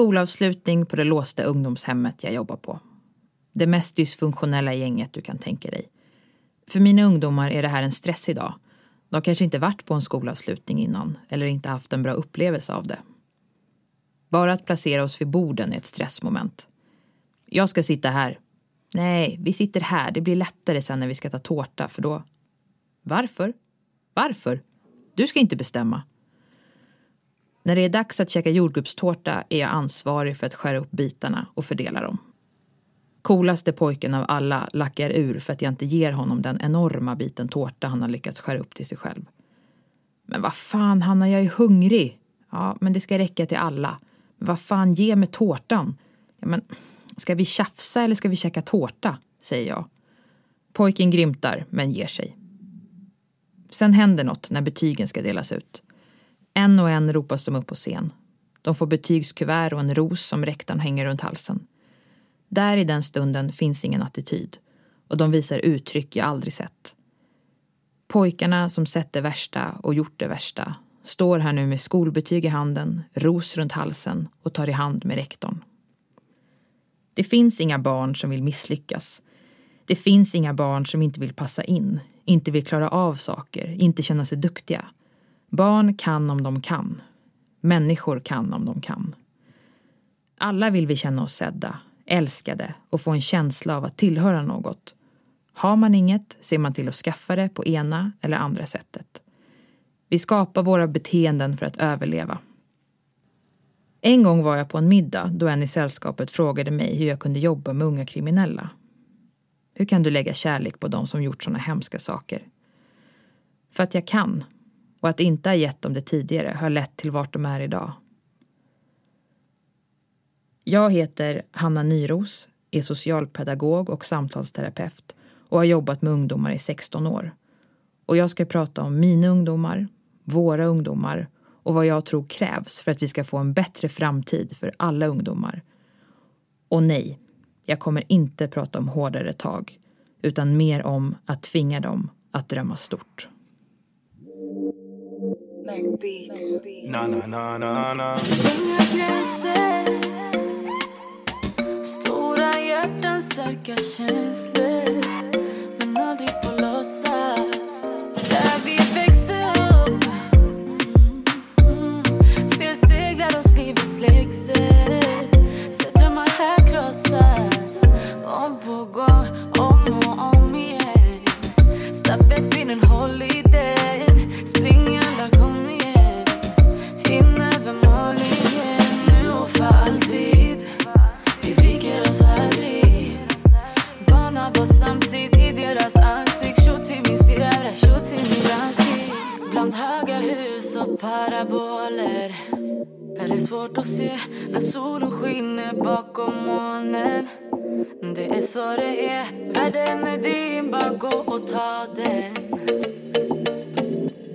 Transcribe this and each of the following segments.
skolavslutning på det låsta ungdomshemmet jag jobbar på. Det mest dysfunktionella gänget du kan tänka dig. För mina ungdomar är det här en stressig dag. De kanske inte varit på en skolavslutning innan eller inte haft en bra upplevelse av det. Bara att placera oss vid borden är ett stressmoment. Jag ska sitta här. Nej, vi sitter här. Det blir lättare sen när vi ska ta tårta för då... Varför? Varför? Du ska inte bestämma. När det är dags att käka jordgubbstårta är jag ansvarig för att skära upp bitarna och fördela dem. Coolaste pojken av alla lackar ur för att jag inte ger honom den enorma biten tårta han har lyckats skära upp till sig själv. Men vad fan, Hanna, jag är hungrig. Ja, men det ska räcka till alla. Men vad fan, ge mig tårtan. Ja, men ska vi tjafsa eller ska vi käka tårta? säger jag. Pojken grymtar, men ger sig. Sen händer något när betygen ska delas ut. En och en ropas de upp på scen. De får betygskuvert och en ros som rektorn hänger runt halsen. Där i den stunden finns ingen attityd och de visar uttryck jag aldrig sett. Pojkarna som sett det värsta och gjort det värsta står här nu med skolbetyg i handen, ros runt halsen och tar i hand med rektorn. Det finns inga barn som vill misslyckas. Det finns inga barn som inte vill passa in, inte vill klara av saker, inte känna sig duktiga. Barn kan om de kan. Människor kan om de kan. Alla vill vi känna oss sedda, älskade och få en känsla av att tillhöra något. Har man inget ser man till att skaffa det på ena eller andra sättet. Vi skapar våra beteenden för att överleva. En gång var jag på en middag då en i sällskapet frågade mig hur jag kunde jobba med unga kriminella. Hur kan du lägga kärlek på dem som gjort såna hemska saker? För att jag kan. Och att inte ha gett dem det tidigare har lett till vart de är idag. Jag heter Hanna Nyros, är socialpedagog och samtalsterapeut och har jobbat med ungdomar i 16 år. Och jag ska prata om mina ungdomar, våra ungdomar och vad jag tror krävs för att vi ska få en bättre framtid för alla ungdomar. Och nej, jag kommer inte prata om hårdare tag utan mer om att tvinga dem att drömma stort. Na, na, na, na, na. Stora hjärtan, starka känslor men aldrig på låtsas. Och se när solen skiner bakom molnen. Det är så det är, världen är din, bara gå och ta den.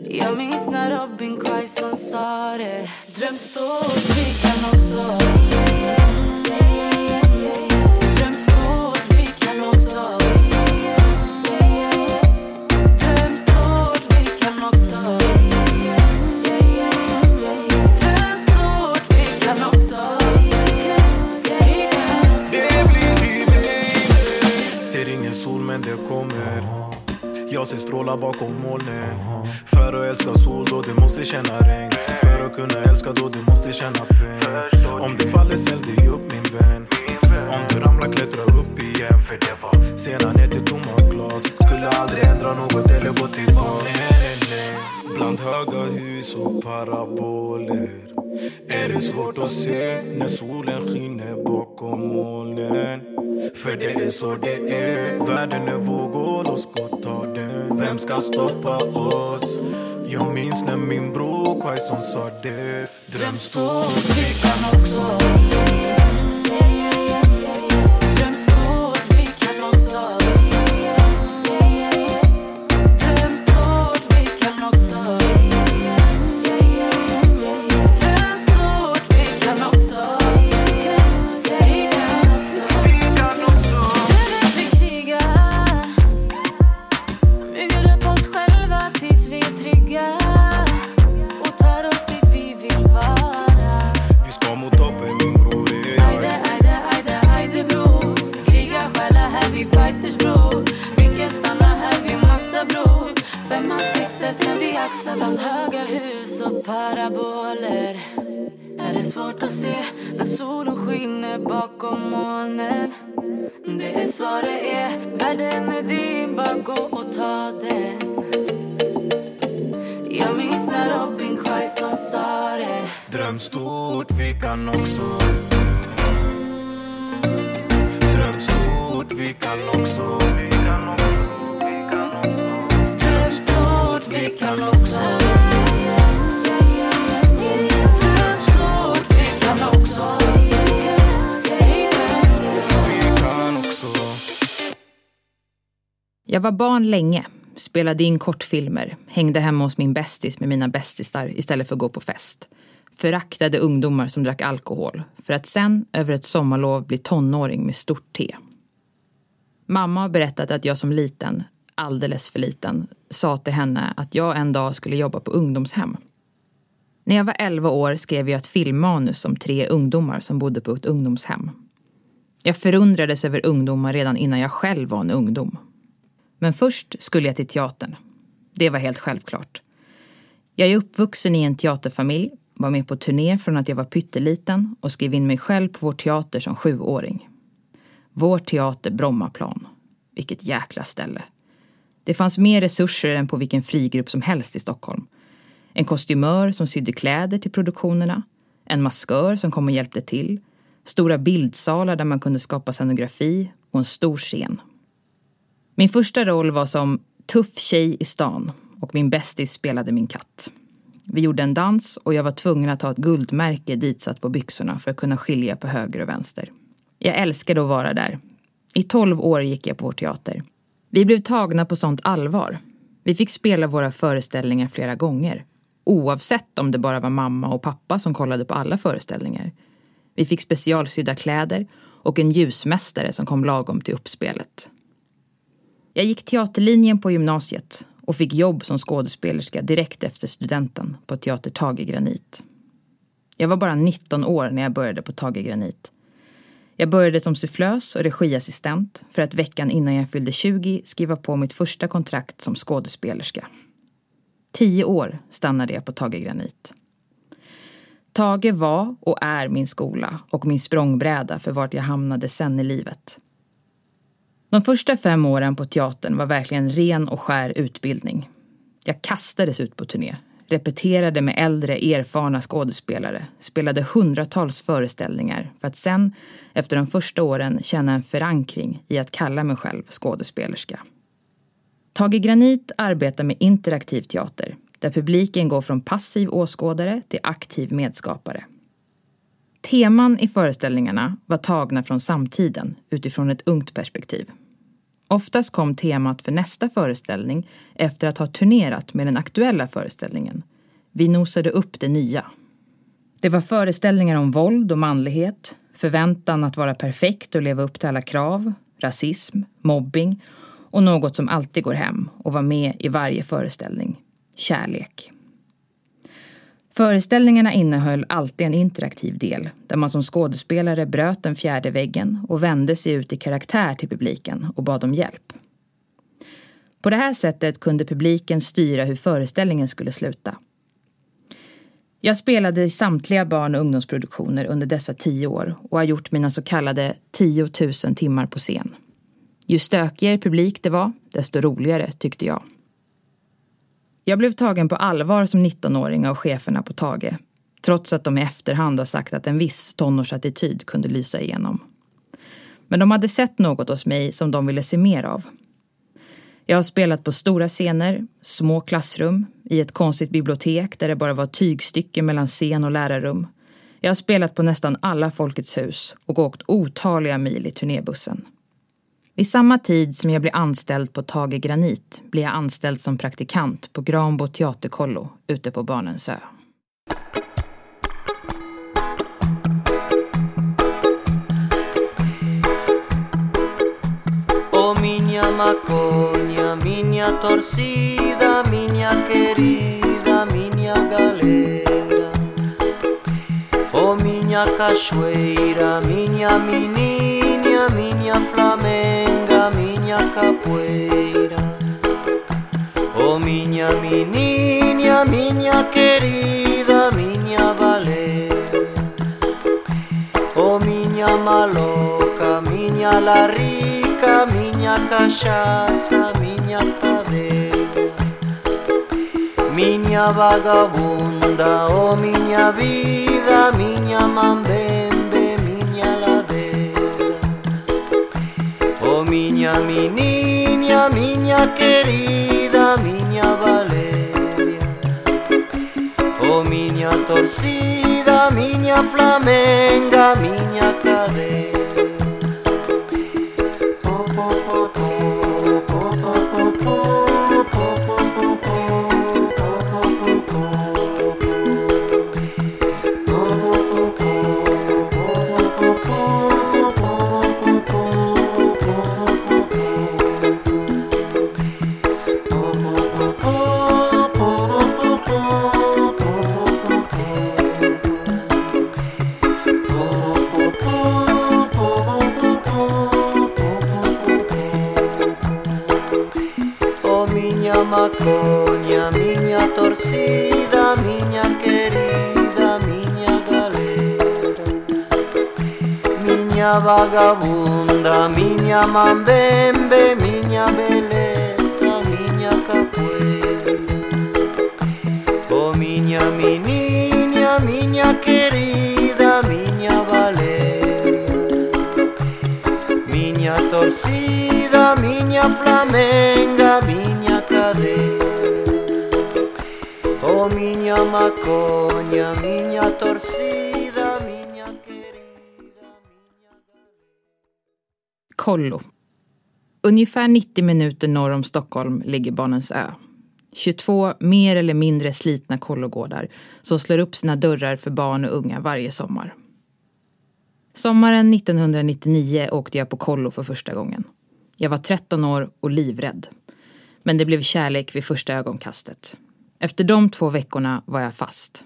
Jag minns när Robin Quaison sa det. Dröm stort, vi kan också. Dröm Jag ser strålar bakom molnen. För att älska sol då du måste känna regn. För att kunna älska då du måste känna pain Om det faller ställ dig upp min vän. Om du ramlar klättra upp igen. För det var sena ner till tomma glas. Skulle aldrig ändra något eller gå tillbaka Bland höga hus och paraboler är det svårt att se när solen skiner bakom molnen? För det är så det är. Världen är vågor, låt oss gå ta den. Vem ska stoppa oss? Jag minns när min bror Quaison sa det. Dröm stort, vi kan också. Barn länge, spelade in kortfilmer, hängde hemma hos min bästis med mina bästisar istället för att gå på fest. Föraktade ungdomar som drack alkohol, för att sen över ett sommarlov bli tonåring med stort T. Mamma har berättat att jag som liten, alldeles för liten, sa till henne att jag en dag skulle jobba på ungdomshem. När jag var 11 år skrev jag ett filmmanus om tre ungdomar som bodde på ett ungdomshem. Jag förundrades över ungdomar redan innan jag själv var en ungdom. Men först skulle jag till teatern. Det var helt självklart. Jag är uppvuxen i en teaterfamilj, var med på turné från att jag var pytteliten och skrev in mig själv på vår teater som sjuåring. Vår teater Brommaplan. Vilket jäkla ställe. Det fanns mer resurser än på vilken frigrupp som helst i Stockholm. En kostymör som sydde kläder till produktionerna. En maskör som kom och hjälpte till. Stora bildsalar där man kunde skapa scenografi och en stor scen. Min första roll var som tuff tjej i stan och min bästis spelade min katt. Vi gjorde en dans och jag var tvungen att ha ett guldmärke ditsatt på byxorna för att kunna skilja på höger och vänster. Jag älskade att vara där. I tolv år gick jag på vår teater. Vi blev tagna på sånt allvar. Vi fick spela våra föreställningar flera gånger. Oavsett om det bara var mamma och pappa som kollade på alla föreställningar. Vi fick specialsydda kläder och en ljusmästare som kom lagom till uppspelet. Jag gick teaterlinjen på gymnasiet och fick jobb som skådespelerska direkt efter studenten på Teater Tage Granit. Jag var bara 19 år när jag började på Tage Granit. Jag började som sufflös och regiassistent för att veckan innan jag fyllde 20 skriva på mitt första kontrakt som skådespelerska. Tio år stannade jag på Tage Granit. Tage var och är min skola och min språngbräda för vart jag hamnade sen i livet. De första fem åren på teatern var verkligen ren och skär utbildning. Jag kastades ut på turné, repeterade med äldre, erfarna skådespelare, spelade hundratals föreställningar för att sen, efter de första åren, känna en förankring i att kalla mig själv skådespelerska. Tage Granit arbetar med interaktiv teater, där publiken går från passiv åskådare till aktiv medskapare. Teman i föreställningarna var tagna från samtiden utifrån ett ungt perspektiv. Oftast kom temat för nästa föreställning efter att ha turnerat med den aktuella föreställningen. Vi nosade upp det nya. Det var föreställningar om våld och manlighet, förväntan att vara perfekt och leva upp till alla krav, rasism, mobbing och något som alltid går hem och var med i varje föreställning. Kärlek. Föreställningarna innehöll alltid en interaktiv del där man som skådespelare bröt den fjärde väggen och vände sig ut i karaktär till publiken och bad om hjälp. På det här sättet kunde publiken styra hur föreställningen skulle sluta. Jag spelade i samtliga barn och ungdomsproduktioner under dessa tio år och har gjort mina så kallade 10 000 timmar på scen. Ju stökigare publik det var, desto roligare tyckte jag. Jag blev tagen på allvar som 19-åring av cheferna på Tage. Trots att de i efterhand har sagt att en viss tonårsattityd kunde lysa igenom. Men de hade sett något hos mig som de ville se mer av. Jag har spelat på stora scener, små klassrum, i ett konstigt bibliotek där det bara var tygstycken mellan scen och lärarrum. Jag har spelat på nästan alla Folkets hus och åkt otaliga mil i turnébussen. Vid samma tid som jag blir anställd på Tage Granit blir jag anställd som praktikant på Granbo teaterkollo ute på Barnensö. Oh minha maconha, minha torcida, minha querida, minha galera. Oh minha cachoeira, minha menina, minha flamenca miña capoeira. Oh miña, mi miña querida, miña valera Oh miña maloca, miña la rica, miña cachaça, miña cadeira Miña vagabunda, oh miña vida, miña mambemba miña, mi niña, miña querida, miña Valeria. O miña torcida, miña flamenga, miña cadena torcida, miña querida, miña galera. Miña vagabunda, miña mambembe, miña beleza, miña capoeira O oh, miña meniña, miña querida, miña valeria. Miña torcida, miña flamenga, miña Oh minha maconha, torcida, miña querida. Kollo. Ungefär 90 minuter norr om Stockholm ligger Barnens ö. 22 mer eller mindre slitna kollogårdar som slår upp sina dörrar för barn och unga varje sommar. Sommaren 1999 åkte jag på kollo för första gången. Jag var 13 år och livrädd. Men det blev kärlek vid första ögonkastet. Efter de två veckorna var jag fast.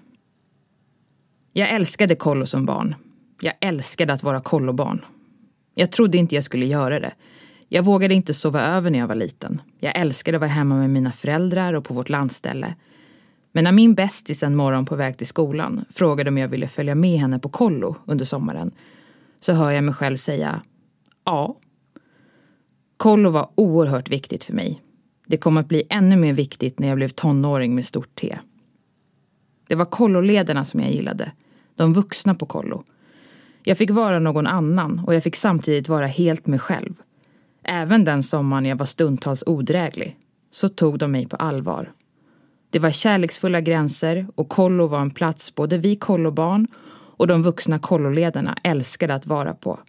Jag älskade kollo som barn. Jag älskade att vara kollobarn. Jag trodde inte jag skulle göra det. Jag vågade inte sova över när jag var liten. Jag älskade att vara hemma med mina föräldrar och på vårt landställe. Men när min bästis en morgon på väg till skolan frågade om jag ville följa med henne på kollo under sommaren så hör jag mig själv säga ja. Kollo var oerhört viktigt för mig. Det kom att bli ännu mer viktigt när jag blev tonåring med stort T. Det var kolloledarna som jag gillade. De vuxna på kollo. Jag fick vara någon annan och jag fick samtidigt vara helt mig själv. Även den sommaren jag var stundtals odräglig så tog de mig på allvar. Det var kärleksfulla gränser och kollo var en plats både vi kollobarn och de vuxna kolloledarna älskade att vara på.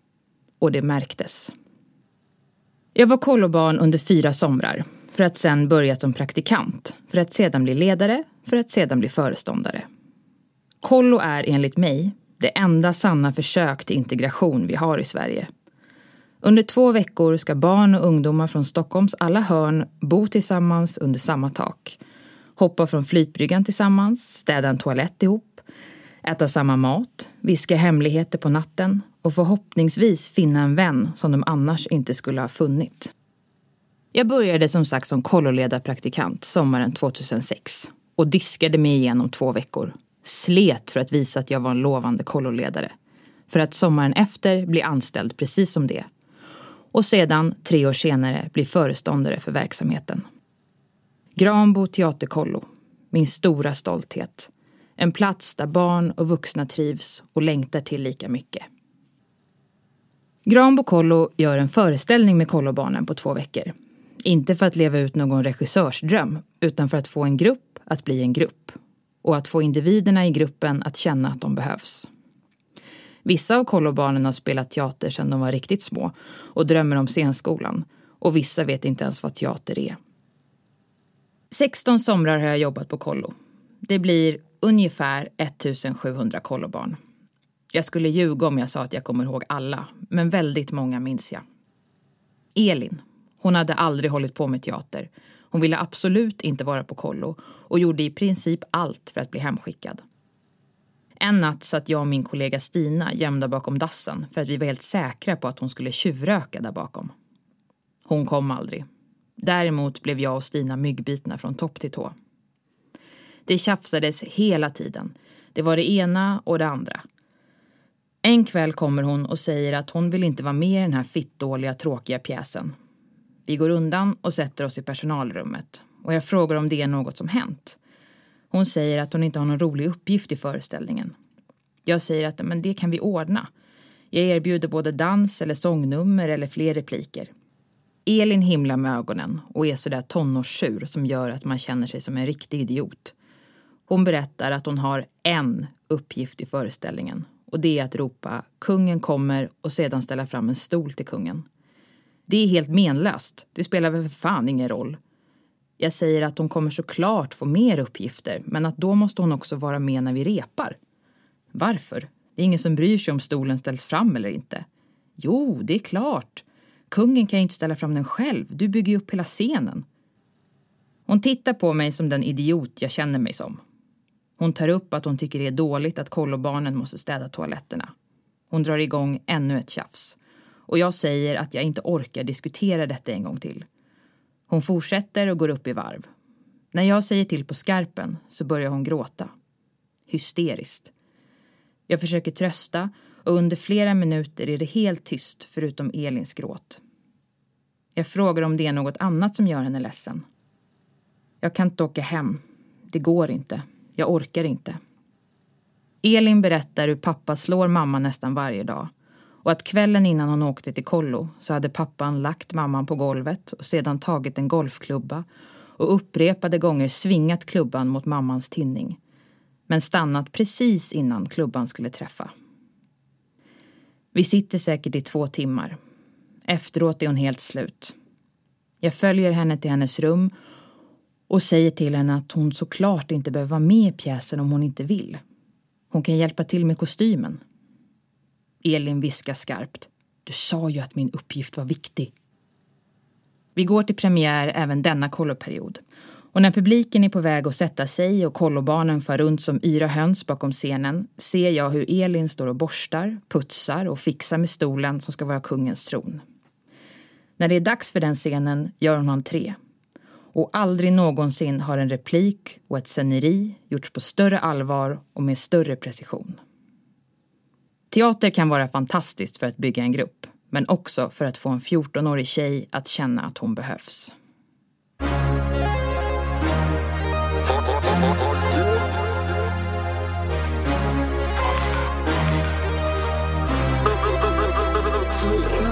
Och det märktes. Jag var kollobarn under fyra somrar för att sen börja som praktikant, för att sedan bli ledare, för att sedan bli föreståndare. Kollo är enligt mig det enda sanna försök till integration vi har i Sverige. Under två veckor ska barn och ungdomar från Stockholms alla hörn bo tillsammans under samma tak. Hoppa från flytbryggan tillsammans, städa en toalett ihop, äta samma mat, viska hemligheter på natten och förhoppningsvis finna en vän som de annars inte skulle ha funnit. Jag började som sagt som kolloledarpraktikant sommaren 2006 och diskade mig igenom två veckor. Slet för att visa att jag var en lovande kolloledare. För att sommaren efter bli anställd precis som det. Och sedan, tre år senare, bli föreståndare för verksamheten. Granbo teaterkollo. Min stora stolthet. En plats där barn och vuxna trivs och längtar till lika mycket. Granbo kollo gör en föreställning med kollobarnen på två veckor. Inte för att leva ut någon regissörsdröm, utan för att få en grupp att bli en grupp. Och att få individerna i gruppen att känna att de behövs. Vissa av kollobarnen har spelat teater sedan de var riktigt små och drömmer om scenskolan. Och vissa vet inte ens vad teater är. 16 somrar har jag jobbat på kollo. Det blir ungefär 1700 kollobarn. Jag skulle ljuga om jag sa att jag kommer ihåg alla, men väldigt många minns jag. Elin, hon hade aldrig hållit på med teater. Hon ville absolut inte vara på kollo och gjorde i princip allt för att bli hemskickad. En natt satt jag och min kollega Stina gömda bakom dassen för att vi var helt säkra på att hon skulle tjuvröka där bakom. Hon kom aldrig. Däremot blev jag och Stina myggbitna från topp till tå. Det tjafsades hela tiden. Det var det ena och det andra. En kväll kommer hon och säger att hon vill inte vara med i den här fittdåliga, tråkiga pjäsen. Vi går undan och sätter oss i personalrummet och jag frågar om det är något som hänt. Hon säger att hon inte har någon rolig uppgift i föreställningen. Jag säger att men det kan vi ordna. Jag erbjuder både dans eller sångnummer eller fler repliker. Elin himlar med ögonen och är sådär tonårssur som gör att man känner sig som en riktig idiot. Hon berättar att hon har en uppgift i föreställningen och det är att ropa “kungen kommer” och sedan ställa fram en stol till kungen. Det är helt menlöst. Det spelar väl för fan ingen roll. Jag säger att hon kommer såklart få mer uppgifter men att då måste hon också vara med när vi repar. Varför? Det är ingen som bryr sig om stolen ställs fram eller inte. Jo, det är klart. Kungen kan ju inte ställa fram den själv. Du bygger ju upp hela scenen. Hon tittar på mig som den idiot jag känner mig som. Hon tar upp att hon tycker det är dåligt att kollobarnen måste städa toaletterna. Hon drar igång ännu ett tjafs. Och jag säger att jag inte orkar diskutera detta en gång till. Hon fortsätter och går upp i varv. När jag säger till på skarpen så börjar hon gråta. Hysteriskt. Jag försöker trösta och under flera minuter är det helt tyst förutom Elins gråt. Jag frågar om det är något annat som gör henne ledsen. Jag kan inte åka hem. Det går inte. Jag orkar inte. Elin berättar hur pappa slår mamma nästan varje dag och att kvällen innan hon åkte till kollo så hade pappan lagt mamman på golvet och sedan tagit en golfklubba och upprepade gånger svingat klubban mot mammans tinning men stannat precis innan klubban skulle träffa. Vi sitter säkert i två timmar. Efteråt är hon helt slut. Jag följer henne till hennes rum och säger till henne att hon såklart inte behöver vara med i pjäsen om hon inte vill. Hon kan hjälpa till med kostymen. Elin viskar skarpt. Du sa ju att min uppgift var viktig. Vi går till premiär även denna kolloperiod. Och när publiken är på väg att sätta sig och kollobarnen far runt som yra höns bakom scenen ser jag hur Elin står och borstar, putsar och fixar med stolen som ska vara kungens tron. När det är dags för den scenen gör hon entré. Och aldrig någonsin har en replik och ett sceneri gjorts på större allvar och med större precision. Teater kan vara fantastiskt för att bygga en grupp men också för att få en 14-årig tjej att känna att hon behövs.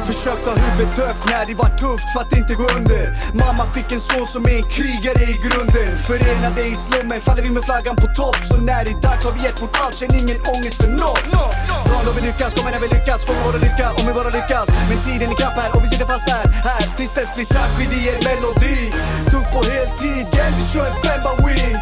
Försökt ha huvudet högt när det var tufft för att inte gå under. Mamma fick en son som är en krigare i grunden. Förenade i slummen faller vi med flaggan på topp. Så när det är dags har vi gett vårt allt, känn ingen ångest för nåt Bra då vi lyckas, kommer när vi lyckas, får vi bara lycka om vi bara lyckas. Men tiden är knapp här och vi sitter fast här, här Tills dess blir tragedier melodi. Tungt på heltid, get to show en femma wing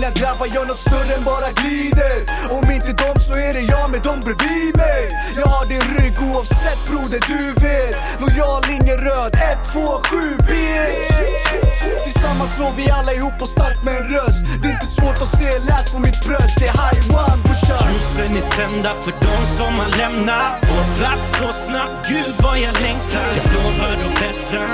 mina grabbar gör nåt större än bara glider. Om inte dom så är det jag med dom bredvid mig. Jag har din rygg oavsett broder, du vet. Lojal linje röd, 1, 2, 7 bitch. Tillsammans slår vi alla ihop och starkt med en röst. Det är inte svårt att se, läs på mitt bröst. Det är high one, brorsan Ljusen är tända för de som har lämnat vår plats så snabbt. Gud vad jag längtar. Jag lovar att bättra.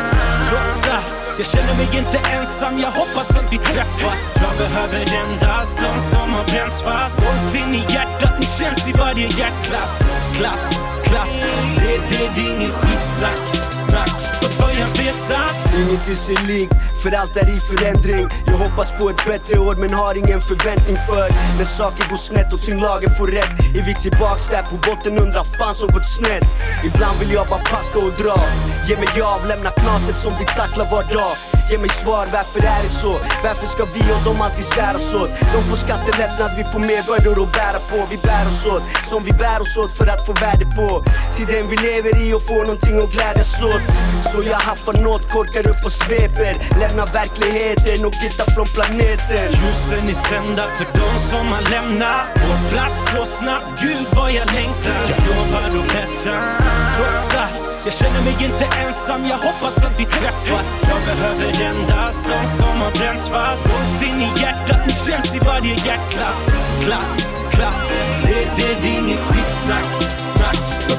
Trots allt, jag känner mig inte ensam. Jag hoppas att vi träffas. Jag behöver endast de som har bränts fast. Håll in i hjärtat, ni känns i varje hjärtklass. Klapp, klapp, det, det, det är ingen skitsnack. Snack, jag vet att Inget är sig lik, för allt är i förändring. Jag hoppas på ett bättre år men har ingen förväntning för När saker går snett och tyngdlagen får rätt. Är vi tillbaks där på botten, undrar fan som gått snett. Ibland vill jag bara packa och dra. Ge mig av, lämna knaset som vi tacklar var dag. Ge mig svar, varför är det så? Varför ska vi och de alltid säras åt? De får skattelättnad, vi får mer bördor att bära på. Vi bär oss åt, som vi bär oss åt för att få värde på. Tiden vi lever i och får någonting att glädjas åt. Så jag haffar nåt, korkar upp och sveper. Lämnar verkligheten och hittar från planeten. Ljusen är tända för de som har lämnat. Vår plats så snabbt. Gud vad jag längtar. Jag lovar att bättra. Trots allt, jag känner mig inte ensam. Jag hoppas att vi träffas. Jag behöver endast de som har bränts fast. Håll in i hjärtat, ni känns i varje hjärtklass Klapp, klapp, det, det, det är inget skitsnack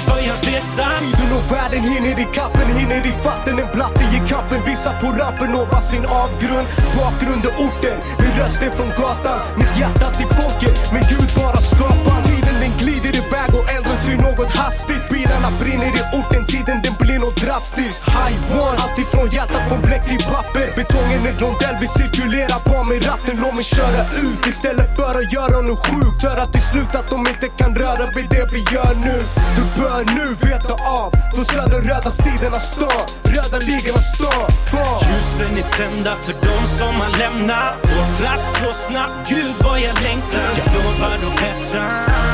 för jag vet att Tiden och världen hinner i kappen, hinner i fatten En blatte i kampen, vissa på rampen ovan sin avgrund. Bakgrund och orten, min röst är från gatan. Mitt hjärta till folket, men Gud bara skapar Tiden den glider iväg och äldren ser något hastigt. Bilarna brinner i orten, tiden den blir något drastiskt. High one, alltid från hjärtat, från bläck till papper. Betongen är rondell, vi cirkulerar. På med ratten Låt mig köra ut. Istället för att göra något sjukt För att till slut att de inte kan röra vid det vi gör nu. Du bör nu veta av, från söder röda sidorna stan Röda ligorna stan, var Ljusen är tända för de som har lämnat. Vår plats så snabbt. Gud vad jag längtar. Jag lovar att bättra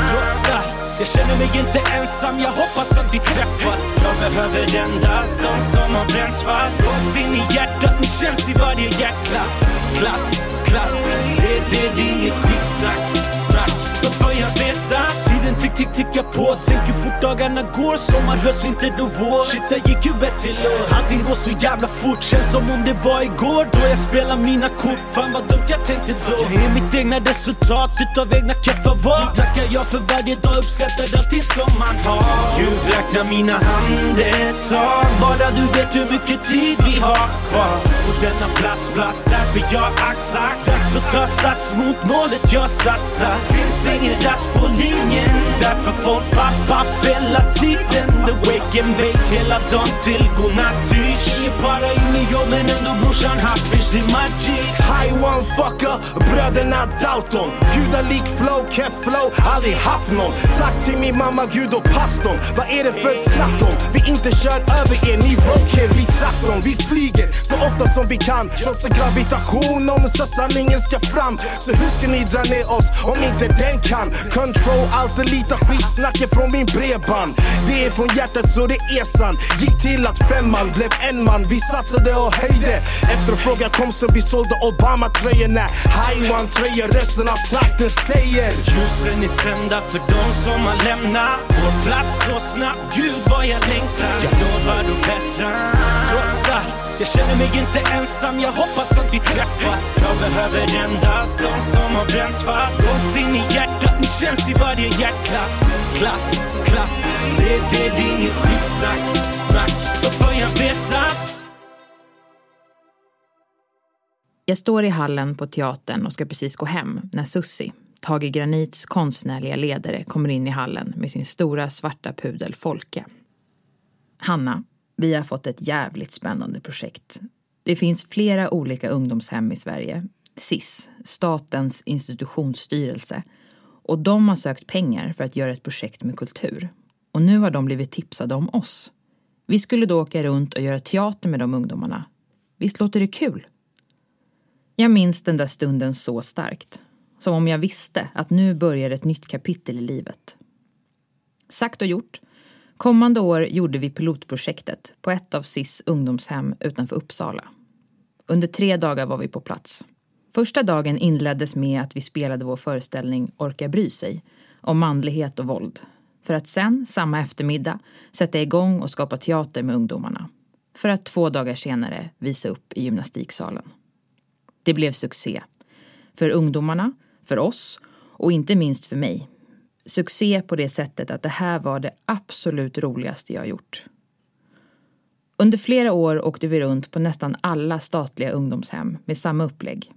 Trots allt, jag känner mig inte ensam. Jag hoppas att vi träffas. Jag behöver endast de som har bränts fast. Gått in i hjärtat, ni känns i varje jäkla Klapp, klapp, det, det, det är inget skitsnack. Snack, för jag veta. Tiden tick, tick, tickar på. Tänk hur fort dagarna går Sommar, höst, vinter och vår. Shit, där gick ju bättre år Allting går så jävla fort. Känns som om det var igår Då jag spelade mina kort. Fan vad dumt jag tänkte då. Jag är mitt egna resultat Utav egna keffa val. Nu tackar jag för varje dag Uppskattar allting som man har. Gud räknar mina andetag Bara du vet hur mycket tid vi har kvar. På denna plats, plats Därför jag axat Dags att ta sats mot målet jag satsar. Finns ingen rast på linjen Därför får pappa fälla tiden The wake and bake hela dagen till godnatt-ish Är bara in i jobb men ändå brorsan. Hafish Det är magic High one fucker, bröderna Dalton. Gudalik flow, keff flow, aldrig haft någon. Tack till min mamma, Gud och pastorn. Vad är det för snack om? Vi inte kör över er, ni roadkill, vi traktorn. Vi flyger så ofta som vi kan. Trots gravitation om så sanningen ska fram. Så hur ska ni dra ner oss om inte den kan? Control allt för lite skitsnacket från min bredband. Det är från hjärtat så det är sant. Gick till att femman blev en man Vi satsade och höjde. Efterfrågan kom så vi sålde Obama-tröjorna High one-tröjor resten av trakten säger. Ljusen är tända för de som har lämnat vår plats så snabbt. Gud vad jag längtar. Jag lovar att bättra Trots allt, jag känner mig inte ensam. Jag hoppas att vi träffas. Jag behöver endast de som har bränts fast. In i hjärtat, det känns i varje hjärtklapp Klapp, klapp Det, det, det är inget skitsnack Snack, för jag vet att Jag står i hallen på teatern och ska precis gå hem när Sussi, Tage Granits konstnärliga ledare, kommer in i hallen med sin stora svarta pudel Folke. Hanna, vi har fått ett jävligt spännande projekt. Det finns flera olika ungdomshem i Sverige. SIS, Statens institutionsstyrelse. Och de har sökt pengar för att göra ett projekt med kultur. Och nu har de blivit tipsade om oss. Vi skulle då åka runt och göra teater med de ungdomarna. Visst låter det kul? Jag minns den där stunden så starkt. Som om jag visste att nu börjar ett nytt kapitel i livet. Sagt och gjort. Kommande år gjorde vi pilotprojektet på ett av SIS ungdomshem utanför Uppsala. Under tre dagar var vi på plats. Första dagen inleddes med att vi spelade vår föreställning Orka bry sig om manlighet och våld. För att sen, samma eftermiddag, sätta igång och skapa teater med ungdomarna. För att två dagar senare visa upp i gymnastiksalen. Det blev succé. För ungdomarna, för oss och inte minst för mig. Succé på det sättet att det här var det absolut roligaste jag gjort. Under flera år åkte vi runt på nästan alla statliga ungdomshem med samma upplägg.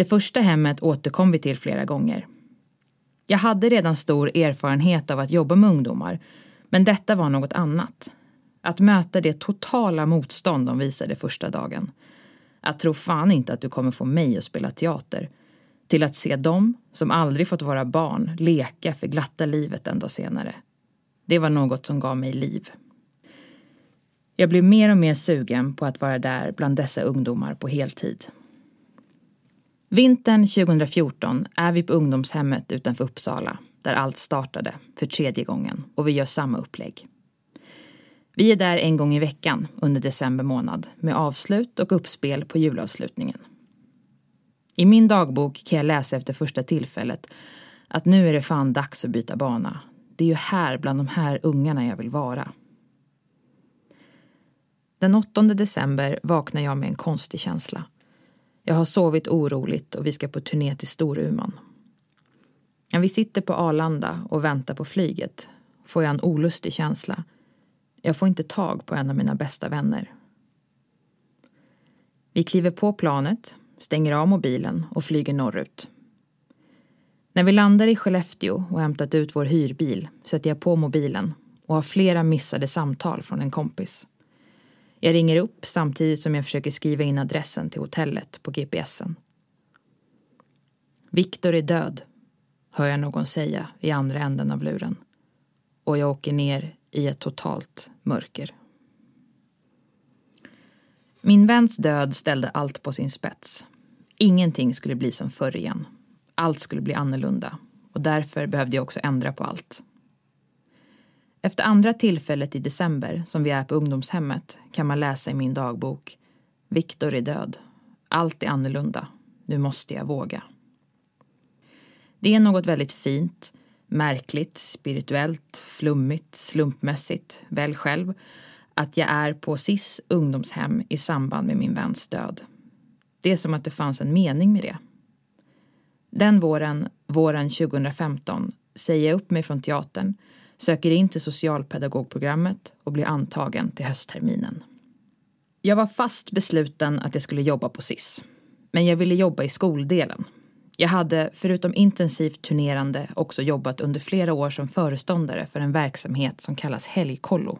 Det första hemmet återkom vi till flera gånger. Jag hade redan stor erfarenhet av att jobba med ungdomar, men detta var något annat. Att möta det totala motstånd de visade första dagen. Att tro fan inte att du kommer få mig att spela teater. Till att se dem, som aldrig fått vara barn, leka för glatta livet en dag senare. Det var något som gav mig liv. Jag blev mer och mer sugen på att vara där bland dessa ungdomar på heltid. Vintern 2014 är vi på ungdomshemmet utanför Uppsala där allt startade för tredje gången och vi gör samma upplägg. Vi är där en gång i veckan under december månad med avslut och uppspel på julavslutningen. I min dagbok kan jag läsa efter första tillfället att nu är det fan dags att byta bana. Det är ju här bland de här ungarna jag vill vara. Den 8 december vaknar jag med en konstig känsla. Jag har sovit oroligt och vi ska på turné till Storuman. När Vi sitter på Arlanda och väntar på flyget får jag en olustig känsla. Jag får inte tag på en av mina bästa vänner. Vi kliver på planet, stänger av mobilen och flyger norrut. När vi landar i Skellefteå och hämtat ut vår hyrbil sätter jag på mobilen och har flera missade samtal från en kompis. Jag ringer upp samtidigt som jag försöker skriva in adressen till hotellet på GPSen. Viktor är död, hör jag någon säga i andra änden av luren. Och jag åker ner i ett totalt mörker. Min väns död ställde allt på sin spets. Ingenting skulle bli som förr igen. Allt skulle bli annorlunda och därför behövde jag också ändra på allt. Efter andra tillfället i december som vi är på ungdomshemmet kan man läsa i min dagbok Viktor är död. Allt är annorlunda. Nu måste jag våga. Det är något väldigt fint, märkligt, spirituellt, flummigt, slumpmässigt, väl själv, att jag är på SIS ungdomshem i samband med min väns död. Det är som att det fanns en mening med det. Den våren, våren 2015, säger jag upp mig från teatern, söker in till socialpedagogprogrammet och blir antagen till höstterminen. Jag var fast besluten att jag skulle jobba på SIS. Men jag ville jobba i skoldelen. Jag hade, förutom intensivt turnerande, också jobbat under flera år som föreståndare för en verksamhet som kallas Helgkollo.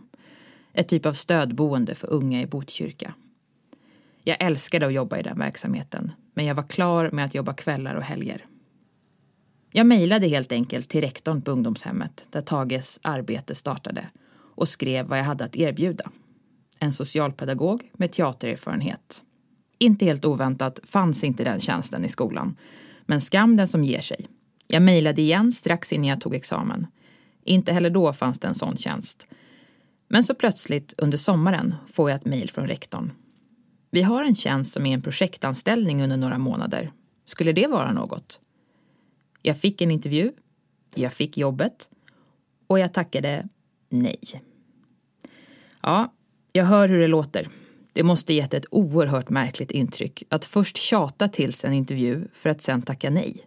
Ett typ av stödboende för unga i Botkyrka. Jag älskade att jobba i den verksamheten, men jag var klar med att jobba kvällar och helger. Jag mejlade helt enkelt till rektorn på ungdomshemmet där Tages arbete startade och skrev vad jag hade att erbjuda. En socialpedagog med teatererfarenhet. Inte helt oväntat fanns inte den tjänsten i skolan. Men skam den som ger sig. Jag mejlade igen strax innan jag tog examen. Inte heller då fanns det en sån tjänst. Men så plötsligt under sommaren får jag ett mejl från rektorn. Vi har en tjänst som är en projektanställning under några månader. Skulle det vara något? Jag fick en intervju, jag fick jobbet och jag tackade nej. Ja, jag hör hur det låter. Det måste gett ett oerhört märkligt intryck att först tjata till sig en intervju för att sen tacka nej.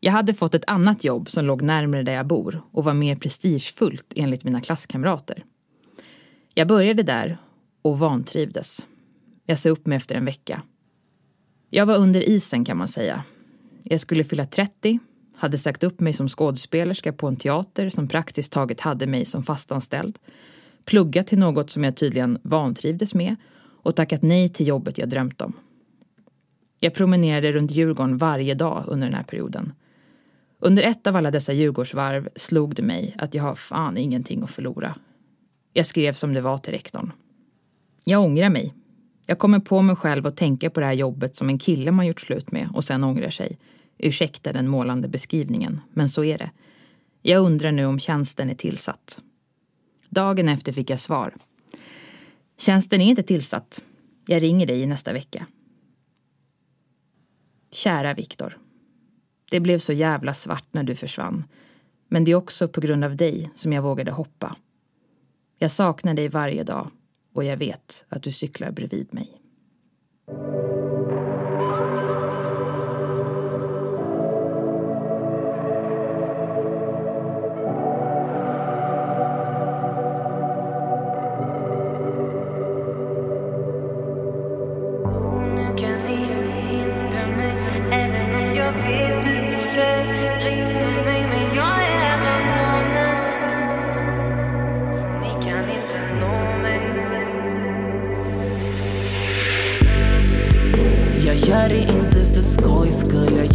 Jag hade fått ett annat jobb som låg närmare där jag bor och var mer prestigefullt enligt mina klasskamrater. Jag började där och vantrivdes. Jag sa upp mig efter en vecka. Jag var under isen kan man säga. Jag skulle fylla 30, hade sagt upp mig som skådespelerska på en teater som praktiskt taget hade mig som fastanställd, pluggat till något som jag tydligen vantrivdes med och tackat nej till jobbet jag drömt om. Jag promenerade runt Djurgården varje dag under den här perioden. Under ett av alla dessa Djurgårdsvarv slog det mig att jag har fan ingenting att förlora. Jag skrev som det var till rektorn. Jag ångrar mig. Jag kommer på mig själv att tänka på det här jobbet som en kille man gjort slut med och sen ångrar sig. Ursäkta den målande beskrivningen, men så är det. Jag undrar nu om tjänsten är tillsatt. Dagen efter fick jag svar. Tjänsten är inte tillsatt. Jag ringer dig i nästa vecka. Kära Viktor. Det blev så jävla svart när du försvann. Men det är också på grund av dig som jag vågade hoppa. Jag saknar dig varje dag och jag vet att du cyklar bredvid mig.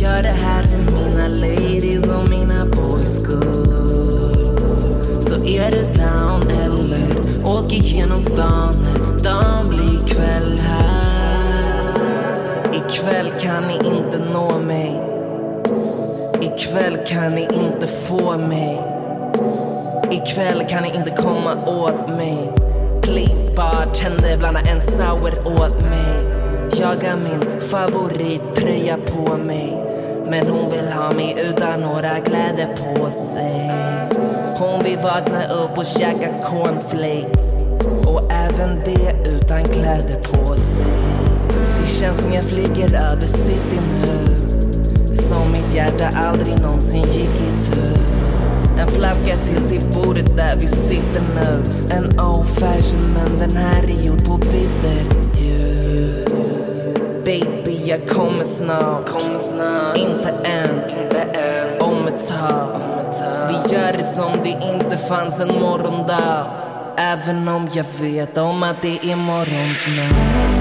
Gör det här för mina ladies och mina boys skull Så är du down eller åk igenom stan när dagen blir kväll här. Ikväll kan ni inte nå mig. Ikväll kan ni inte få mig. Ikväll kan ni inte komma åt mig. Please bartender blanda en sour åt mig. Jag har min favorittröja på mig. Men hon vill ha mig utan några kläder på sig. Hon vill vakna upp och käka cornflakes. Och även det utan kläder på sig. Det känns som jag flyger över city nu. Som mitt hjärta aldrig någonsin gick i tur. En flaska till till bordet där vi sitter nu. En old fashion men den här är gjord på bitter. Baby jag kommer snart. Kommer snart. Inte än. Inte än. Om ett tag. Vi gör det som det inte fanns en morgondag. Även om jag vet om att det är morgonsnart. Nu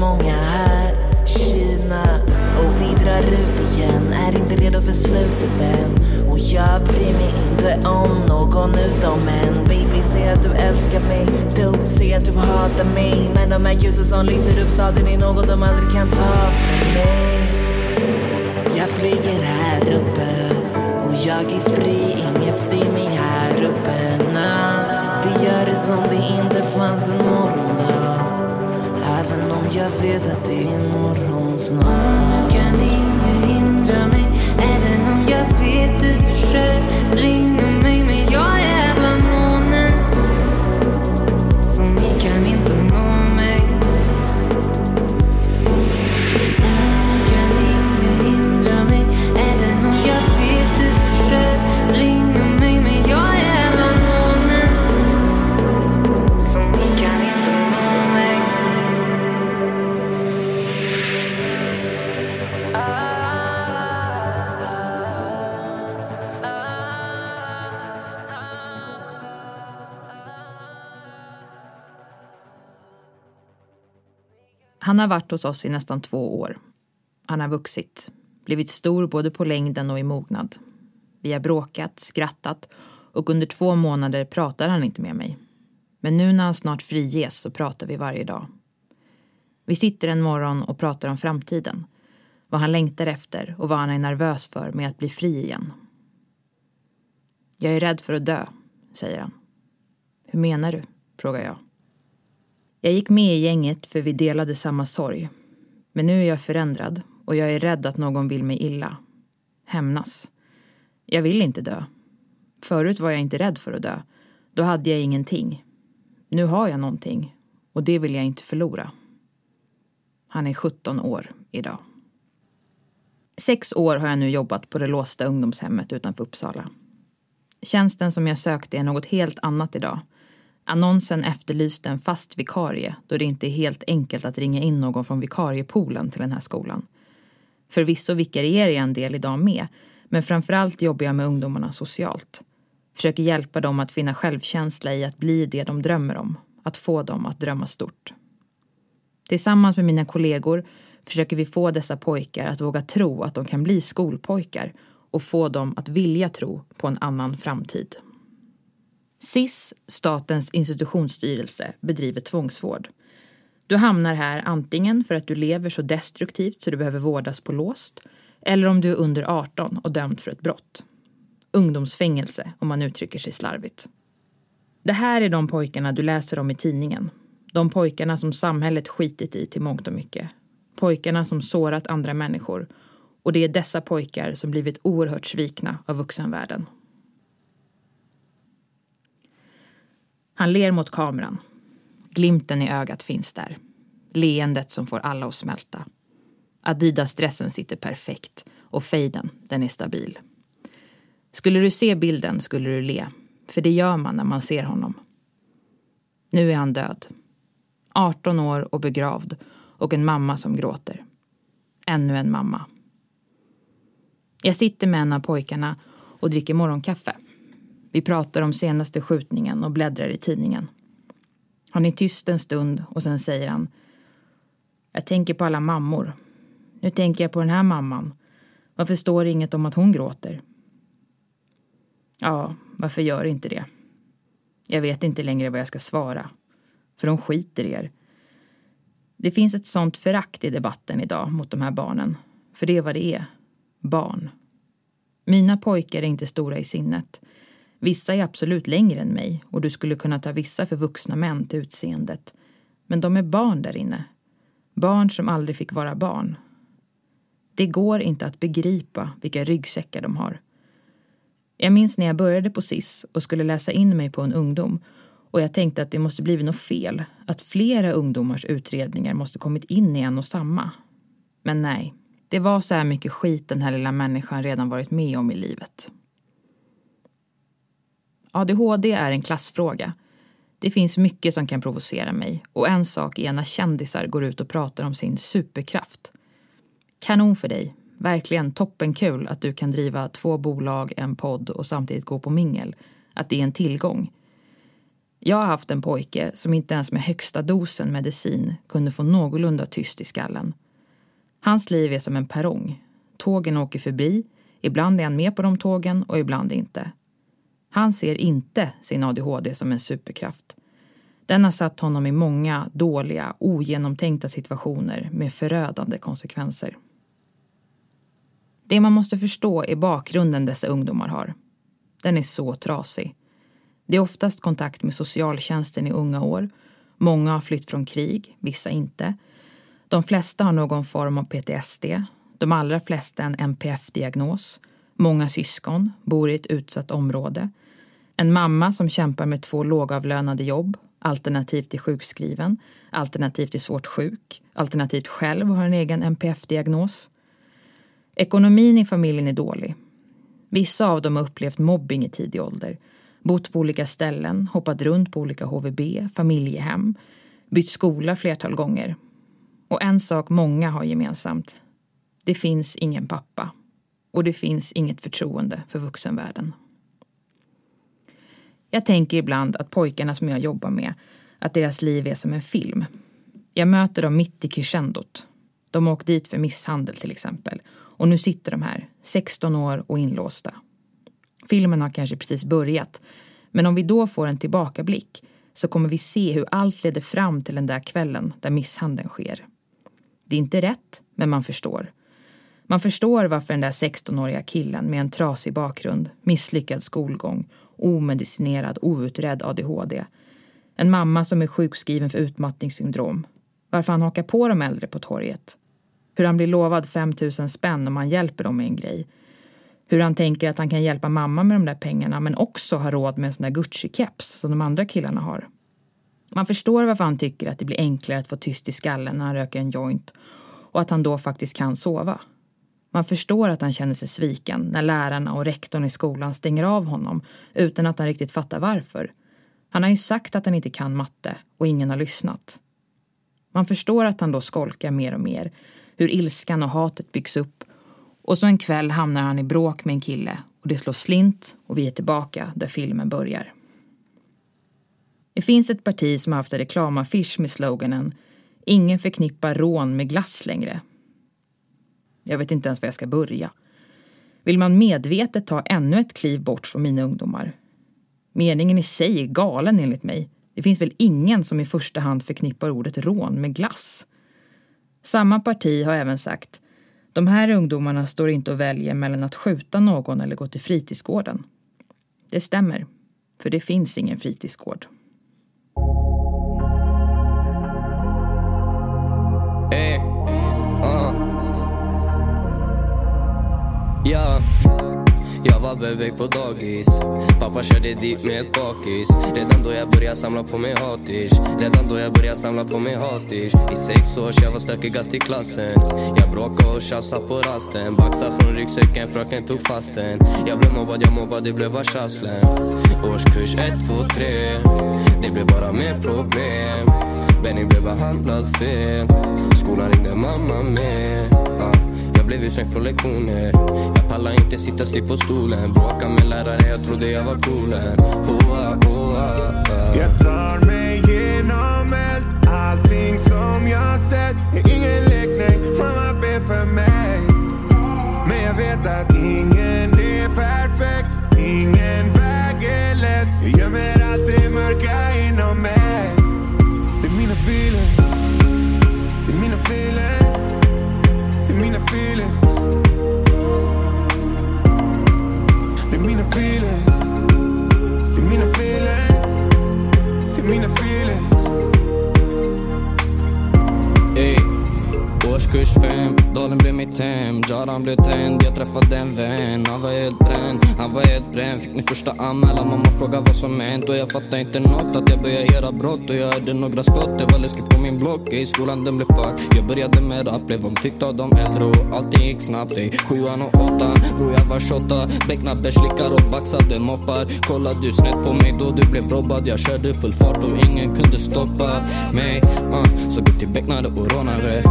många här, Kina. Och vi drar ut igen, är inte redo för slutet än. Och jag bryr mig inte om någon utom en Baby, säg att du älskar mig. Du, säg att du hatar mig. Men de här ljusen som lyser upp staden är något de aldrig kan ta från mig. Jag flyger här uppe. Och jag är fri, inget styr mig här uppe. Nah, vi gör det som det inte fanns en morgondag. Jag vet att det är imorgon snart. Nu kan ingen hindra mig Även om jag vet du försöker ringa Han har varit hos oss i nästan två år. Han har vuxit, blivit stor både på längden och i mognad. Vi har bråkat, skrattat och under två månader pratar han inte med mig. Men nu när han snart friges så pratar vi varje dag. Vi sitter en morgon och pratar om framtiden. Vad han längtar efter och vad han är nervös för med att bli fri igen. Jag är rädd för att dö, säger han. Hur menar du? frågar jag. Jag gick med i gänget för vi delade samma sorg. Men nu är jag förändrad och jag är rädd att någon vill mig illa. Hämnas. Jag vill inte dö. Förut var jag inte rädd för att dö. Då hade jag ingenting. Nu har jag någonting och det vill jag inte förlora. Han är 17 år idag. Sex år har jag nu jobbat på det låsta ungdomshemmet utanför Uppsala. Tjänsten som jag sökte är något helt annat idag. Annonsen efterlyste en fast vikarie då det inte är helt enkelt att ringa in någon från vikariepoolen till den här skolan. Förvisso vikarierar jag en del idag med, men framförallt jobbar jag med ungdomarna socialt. Försöker hjälpa dem att finna självkänsla i att bli det de drömmer om, att få dem att drömma stort. Tillsammans med mina kollegor försöker vi få dessa pojkar att våga tro att de kan bli skolpojkar och få dem att vilja tro på en annan framtid. SIS, Statens institutionsstyrelse, bedriver tvångsvård. Du hamnar här antingen för att du lever så destruktivt så du behöver vårdas på låst eller om du är under 18 och dömd för ett brott. Ungdomsfängelse, om man uttrycker sig slarvigt. Det här är de pojkarna du läser om i tidningen. De pojkarna som samhället skitit i till mångt och mycket. Pojkarna som sårat andra människor. Och det är dessa pojkar som blivit oerhört svikna av vuxenvärlden. Han ler mot kameran. Glimten i ögat finns där. Leendet som får alla att smälta. Adidas-dressen sitter perfekt och fejden, den är stabil. Skulle du se bilden skulle du le, för det gör man när man ser honom. Nu är han död. 18 år och begravd och en mamma som gråter. Ännu en mamma. Jag sitter med en av pojkarna och dricker morgonkaffe. Vi pratar om senaste skjutningen och bläddrar i tidningen. Han är tyst en stund och sen säger han Jag tänker på alla mammor. Nu tänker jag på den här mamman. Varför står det inget om att hon gråter? Ja, varför gör inte det? Jag vet inte längre vad jag ska svara. För de skiter i er. Det finns ett sånt förakt i debatten idag mot de här barnen. För det är vad det är. Barn. Mina pojkar är inte stora i sinnet. Vissa är absolut längre än mig och du skulle kunna ta vissa för vuxna män till utseendet. Men de är barn där inne. Barn som aldrig fick vara barn. Det går inte att begripa vilka ryggsäckar de har. Jag minns när jag började på SIS och skulle läsa in mig på en ungdom och jag tänkte att det måste blivit något fel, att flera ungdomars utredningar måste kommit in i en och samma. Men nej, det var så här mycket skit den här lilla människan redan varit med om i livet. ADHD är en klassfråga. Det finns mycket som kan provocera mig och en sak är när kändisar går ut och pratar om sin superkraft. Kanon för dig. Verkligen toppenkul att du kan driva två bolag, en podd och samtidigt gå på mingel. Att det är en tillgång. Jag har haft en pojke som inte ens med högsta dosen medicin kunde få någorlunda tyst i skallen. Hans liv är som en perrong. Tågen åker förbi, ibland är han med på de tågen och ibland inte. Han ser inte sin ADHD som en superkraft. Den har satt honom i många dåliga, ogenomtänkta situationer med förödande konsekvenser. Det man måste förstå är bakgrunden dessa ungdomar har. Den är så trasig. Det är oftast kontakt med socialtjänsten i unga år. Många har flytt från krig, vissa inte. De flesta har någon form av PTSD. De allra flesta en NPF-diagnos. Många syskon, bor i ett utsatt område. En mamma som kämpar med två lågavlönade jobb, alternativt är sjukskriven, alternativt är svårt sjuk, alternativt själv har en egen NPF-diagnos. Ekonomin i familjen är dålig. Vissa av dem har upplevt mobbing i tidig ålder, bott på olika ställen, hoppat runt på olika HVB, familjehem, bytt skola flertal gånger. Och en sak många har gemensamt. Det finns ingen pappa. Och det finns inget förtroende för vuxenvärlden. Jag tänker ibland att pojkarna som jag jobbar med, att deras liv är som en film. Jag möter dem mitt i crescendot. De har åkt dit för misshandel till exempel. Och nu sitter de här, 16 år och inlåsta. Filmen har kanske precis börjat. Men om vi då får en tillbakablick så kommer vi se hur allt leder fram till den där kvällen där misshandeln sker. Det är inte rätt, men man förstår. Man förstår varför den där 16-åriga killen med en trasig bakgrund, misslyckad skolgång, omedicinerad, outredd ADHD, en mamma som är sjukskriven för utmattningssyndrom, varför han hakar på de äldre på torget, hur han blir lovad 5 000 spänn om han hjälper dem med en grej, hur han tänker att han kan hjälpa mamma med de där pengarna men också ha råd med en sån där Gucci-keps som de andra killarna har. Man förstår varför han tycker att det blir enklare att få tyst i skallen när han röker en joint och att han då faktiskt kan sova. Man förstår att han känner sig sviken när lärarna och rektorn i skolan stänger av honom utan att han riktigt fattar varför. Han har ju sagt att han inte kan matte och ingen har lyssnat. Man förstår att han då skolkar mer och mer, hur ilskan och hatet byggs upp och så en kväll hamnar han i bråk med en kille och det slår slint och vi är tillbaka där filmen börjar. Det finns ett parti som har haft en reklamaffisch med sloganen Ingen förknippar rån med glass längre. Jag vet inte ens var jag ska börja. Vill man medvetet ta ännu ett kliv bort från mina ungdomar? Meningen i sig är galen enligt mig. Det finns väl ingen som i första hand förknippar ordet rån med glass. Samma parti har även sagt de här ungdomarna står inte och väljer mellan att skjuta någon eller gå till fritidsgården. Det stämmer, för det finns ingen fritidsgård. Hey. Ja. Jag var bebek på dagis. Pappa körde dit med ett bakis. Redan då jag började samla på mig hatish Redan då jag började samla på mig hatish I sex års jag var stökigast i klassen. Jag bråkade och tjafsade på rasten. Baxade från ryggsäcken, fröken tog fast den Jag blev mobbad, jag mobbade, det blev bara tjafslen Årskurs 1, 2, 3 Det blev bara mer problem. Benny blev behandlad fel. Skolan ringde mamma med blev utslängd från lektioner. Jag pallar inte sitta still på stolen. Bråka med lärare, jag trodde jag var coolen. Boa, boa. Jag tar mig genom eld allting som jag sett. Är ingen lek, nej. Mamma ber för mig. Men jag vet att ingen är perfekt. Ingen väg är lätt. Jag gömmer allt i mörkret. Årskurs fem, dalen blev mitt hem Jaran blev tänd, jag träffade en vän Han var helt bränd, han var helt bränd. Fick min första anmälan, mamma frågade vad som hänt. Och jag fattade inte nåt, att jag började göra brott. Och jag hörde några skott, det var läskigt på min block. I skolan den blev fuck, jag började med rap Blev omtyckt av de äldre. Och allting gick snabbt. Ey. Sjuan och åttan, bror jag var tjotta Becknade slickar och baxade moppar. Kollade du snett på mig då du blev robbad. Jag körde full fart och ingen kunde stoppa mig. Ah, uh, Såg upp till becknare och rånare.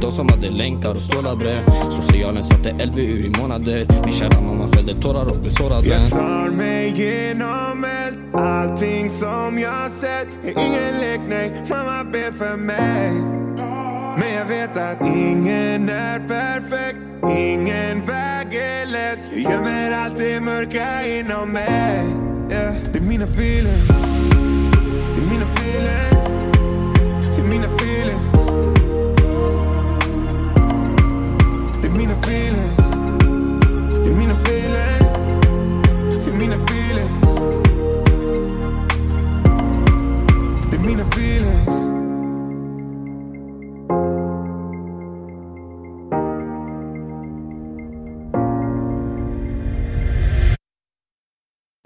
De som hade länkar och stålar bre Socialen satte LVU i månader. Min kära mamma fällde tårar och blev sårad. Jag tar mig igenom allt Allting som jag sett. Är ingen lek, nej Mamma ber för mig. Men jag vet att ingen är perfekt. Ingen väg är lätt. Jag gömmer allt det mörka inom mig. Yeah. Det är mina feelings.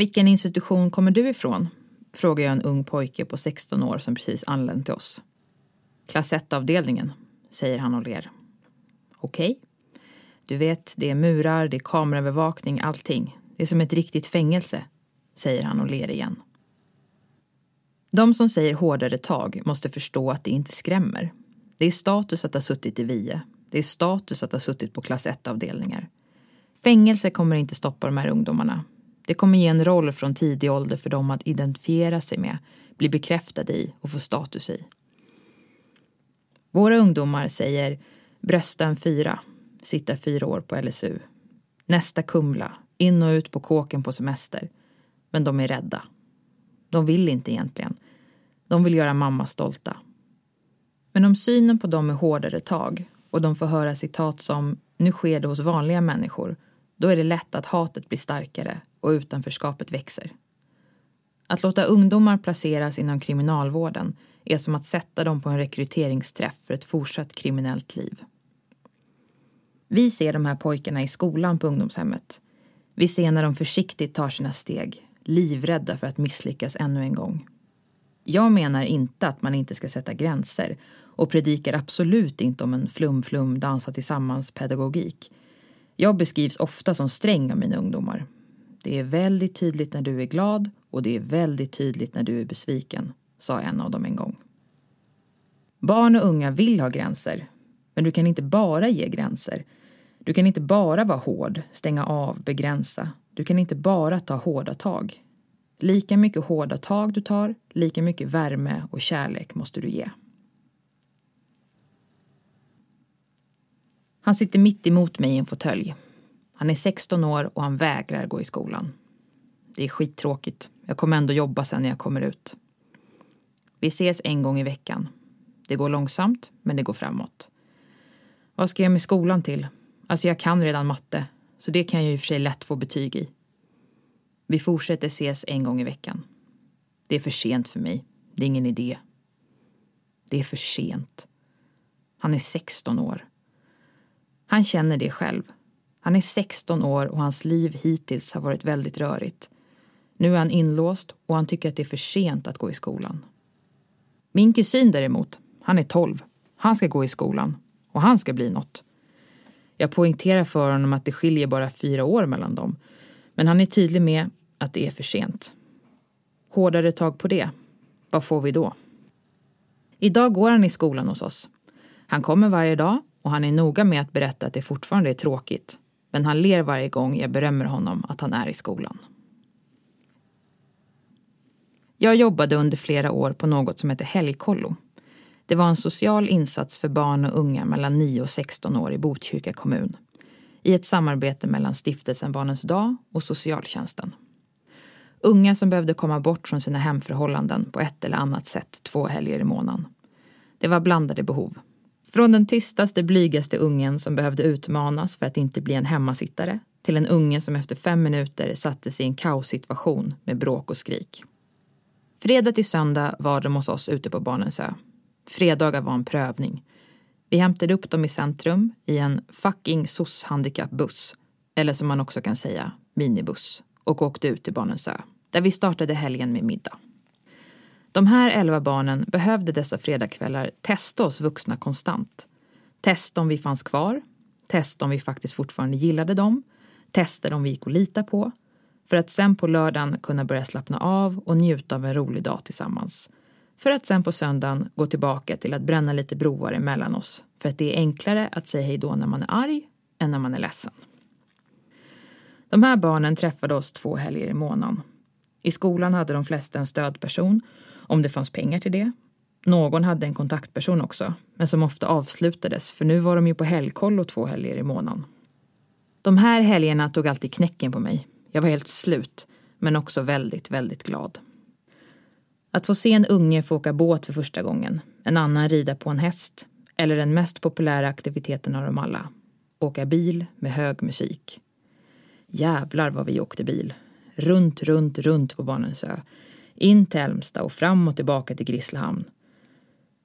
Vilken institution kommer du ifrån? Frågar jag en ung pojke på 16 år som precis anlänt till oss. Klass 1-avdelningen, säger han och ler. Okej. Du vet, det är murar, det är kameraövervakning, allting. Det är som ett riktigt fängelse, säger han och ler igen. De som säger hårdare tag måste förstå att det inte skrämmer. Det är status att ha suttit i VIE. Det är status att ha suttit på klass 1-avdelningar. Fängelse kommer inte stoppa de här ungdomarna. Det kommer ge en roll från tidig ålder för dem att identifiera sig med, bli bekräftade i och få status i. Våra ungdomar säger brösta en fyra, sitta fyra år på LSU. Nästa Kumla, in och ut på kåken på semester. Men de är rädda. De vill inte egentligen. De vill göra mamma stolta. Men om synen på dem är hårdare tag och de får höra citat som nu sker det hos vanliga människor, då är det lätt att hatet blir starkare och utanförskapet växer. Att låta ungdomar placeras inom kriminalvården är som att sätta dem på en rekryteringsträff för ett fortsatt kriminellt liv. Vi ser de här pojkarna i skolan på ungdomshemmet. Vi ser när de försiktigt tar sina steg, livrädda för att misslyckas ännu en gång. Jag menar inte att man inte ska sätta gränser och predikar absolut inte om en flum-flum dansa tillsammans-pedagogik. Jag beskrivs ofta som sträng av mina ungdomar. Det är väldigt tydligt när du är glad och det är väldigt tydligt när du är besviken, sa en av dem en gång. Barn och unga vill ha gränser, men du kan inte bara ge gränser. Du kan inte bara vara hård, stänga av, begränsa. Du kan inte bara ta hårda tag. Lika mycket hårda tag du tar, lika mycket värme och kärlek måste du ge. Han sitter mitt emot mig i en fåtölj. Han är 16 år och han vägrar gå i skolan. Det är skittråkigt. Jag kommer ändå jobba sen när jag kommer ut. Vi ses en gång i veckan. Det går långsamt, men det går framåt. Vad ska jag med skolan till? Alltså, jag kan redan matte, så det kan jag ju i och för sig lätt få betyg i. Vi fortsätter ses en gång i veckan. Det är för sent för mig. Det är ingen idé. Det är för sent. Han är 16 år. Han känner det själv. Han är 16 år och hans liv hittills har varit väldigt rörigt. Nu är han inlåst och han tycker att det är för sent att gå i skolan. Min kusin däremot, han är 12. Han ska gå i skolan och han ska bli något. Jag poängterar för honom att det skiljer bara fyra år mellan dem. Men han är tydlig med att det är för sent. Hårdare tag på det. Vad får vi då? Idag går han i skolan hos oss. Han kommer varje dag och han är noga med att berätta att det fortfarande är tråkigt. Men han ler varje gång jag berömmer honom att han är i skolan. Jag jobbade under flera år på något som heter helgkollo. Det var en social insats för barn och unga mellan 9 och 16 år i Botkyrka kommun i ett samarbete mellan Stiftelsen Barnens dag och socialtjänsten. Unga som behövde komma bort från sina hemförhållanden på ett eller annat sätt två helger i månaden. Det var blandade behov. Från den tystaste, blygaste ungen som behövde utmanas för att inte bli en hemmasittare till en unge som efter fem minuter sattes i en kaossituation med bråk och skrik. Fredag till söndag var de hos oss ute på Barnens ö. Fredagar var en prövning. Vi hämtade upp dem i centrum i en fucking SOS-handikappbuss, eller som man också kan säga, minibuss, och åkte ut till Barnens ö, där vi startade helgen med middag. De här elva barnen behövde dessa fredagskvällar testa oss vuxna konstant. Testa om vi fanns kvar, testa om vi faktiskt fortfarande gillade dem, testa om vi gick att lita på, för att sen på lördagen kunna börja slappna av och njuta av en rolig dag tillsammans. För att sen på söndagen gå tillbaka till att bränna lite broar emellan oss, för att det är enklare att säga hej då när man är arg än när man är ledsen. De här barnen träffade oss två helger i månaden. I skolan hade de flesta en stödperson, om det fanns pengar till det. Någon hade en kontaktperson också, men som ofta avslutades för nu var de ju på helgkollo två helger i månaden. De här helgerna tog alltid knäcken på mig. Jag var helt slut, men också väldigt, väldigt glad. Att få se en unge få åka båt för första gången, en annan rida på en häst eller den mest populära aktiviteten av dem alla, åka bil med hög musik. Jävlar vad vi åkte bil. Runt, runt, runt på Barnens ö. In till Älmsta och fram och tillbaka till Grisslehamn.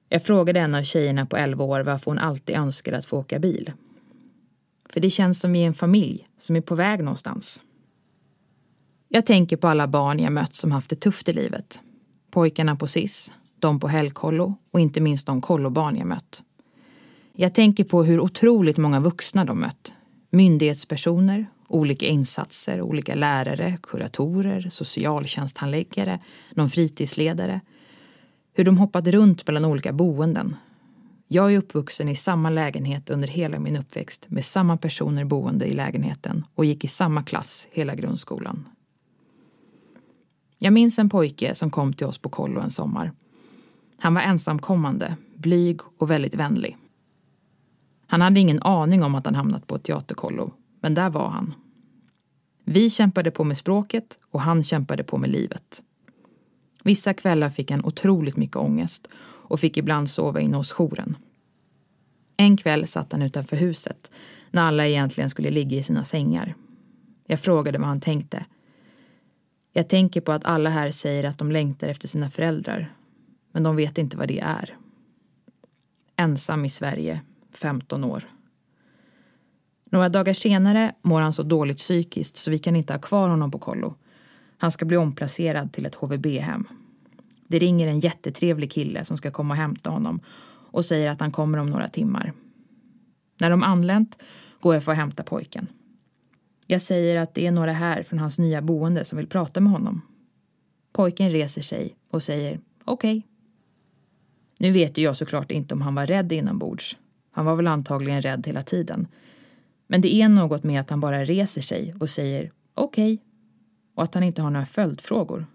Jag frågade en av tjejerna på 11 år varför hon alltid önskade att få åka bil. För det känns som vi är en familj som är på väg någonstans. Jag tänker på alla barn jag mött som haft det tufft i livet. Pojkarna på SIS, de på helgkollo och inte minst de kollobarn jag mött. Jag tänker på hur otroligt många vuxna de mött. Myndighetspersoner, olika insatser, olika lärare, kuratorer, socialtjänsthandläggare, någon fritidsledare. Hur de hoppat runt mellan olika boenden. Jag är uppvuxen i samma lägenhet under hela min uppväxt med samma personer boende i lägenheten och gick i samma klass hela grundskolan. Jag minns en pojke som kom till oss på kollo en sommar. Han var ensamkommande, blyg och väldigt vänlig. Han hade ingen aning om att han hamnat på ett teaterkollo, men där var han. Vi kämpade på med språket och han kämpade på med livet. Vissa kvällar fick han otroligt mycket ångest och fick ibland sova inne hos jouren. En kväll satt han utanför huset när alla egentligen skulle ligga i sina sängar. Jag frågade vad han tänkte. Jag tänker på att alla här säger att de längtar efter sina föräldrar, men de vet inte vad det är. Ensam i Sverige, 15 år. Några dagar senare mår han så dåligt psykiskt så vi kan inte ha kvar honom på kollo. Han ska bli omplacerad till ett HVB-hem. Det ringer en jättetrevlig kille som ska komma och hämta honom och säger att han kommer om några timmar. När de anlänt går jag för att hämta pojken. Jag säger att det är några här från hans nya boende som vill prata med honom. Pojken reser sig och säger okej. Okay. Nu vet ju jag såklart inte om han var rädd inombords. Han var väl antagligen rädd hela tiden. Men det är något med att han bara reser sig och säger okej okay, och att han inte har några följdfrågor.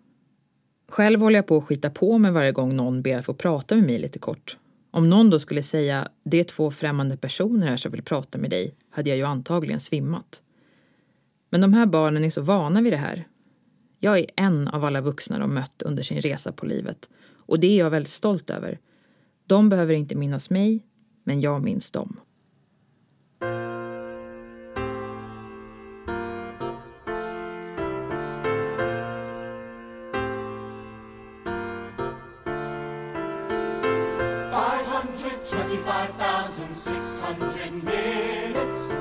Själv håller jag på att skita på mig varje gång någon ber att få prata med mig lite kort. Om någon då skulle säga det är två främmande personer här som vill prata med dig hade jag ju antagligen svimmat. Men de här barnen är så vana vid det här. Jag är en av alla vuxna de mött under sin resa på livet och det är jag väldigt stolt över. De behöver inte minnas mig, men jag minns dem. 5,600 minutes,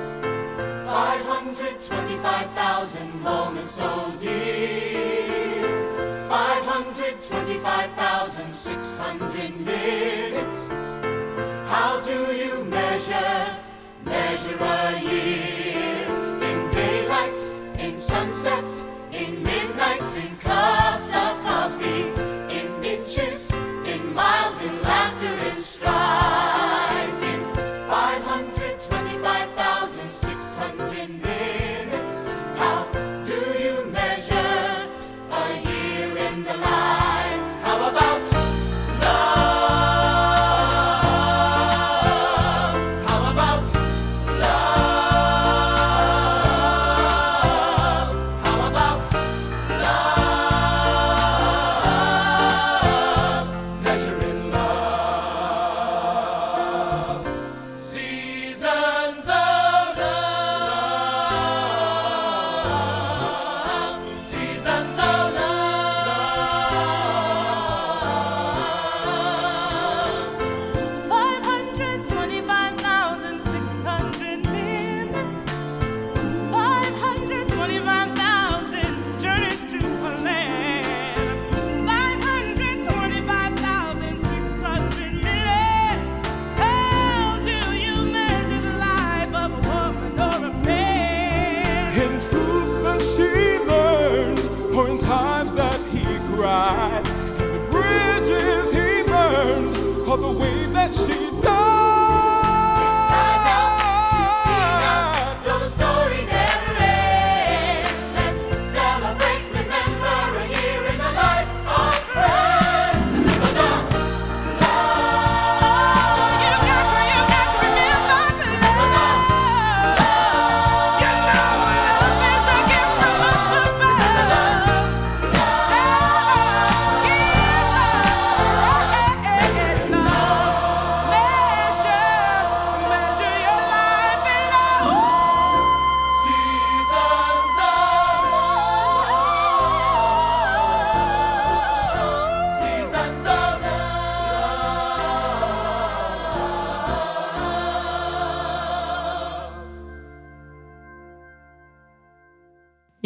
525,000 moments so dear, 525,600 minutes. How do you measure, measure a year? In daylights, in sunsets,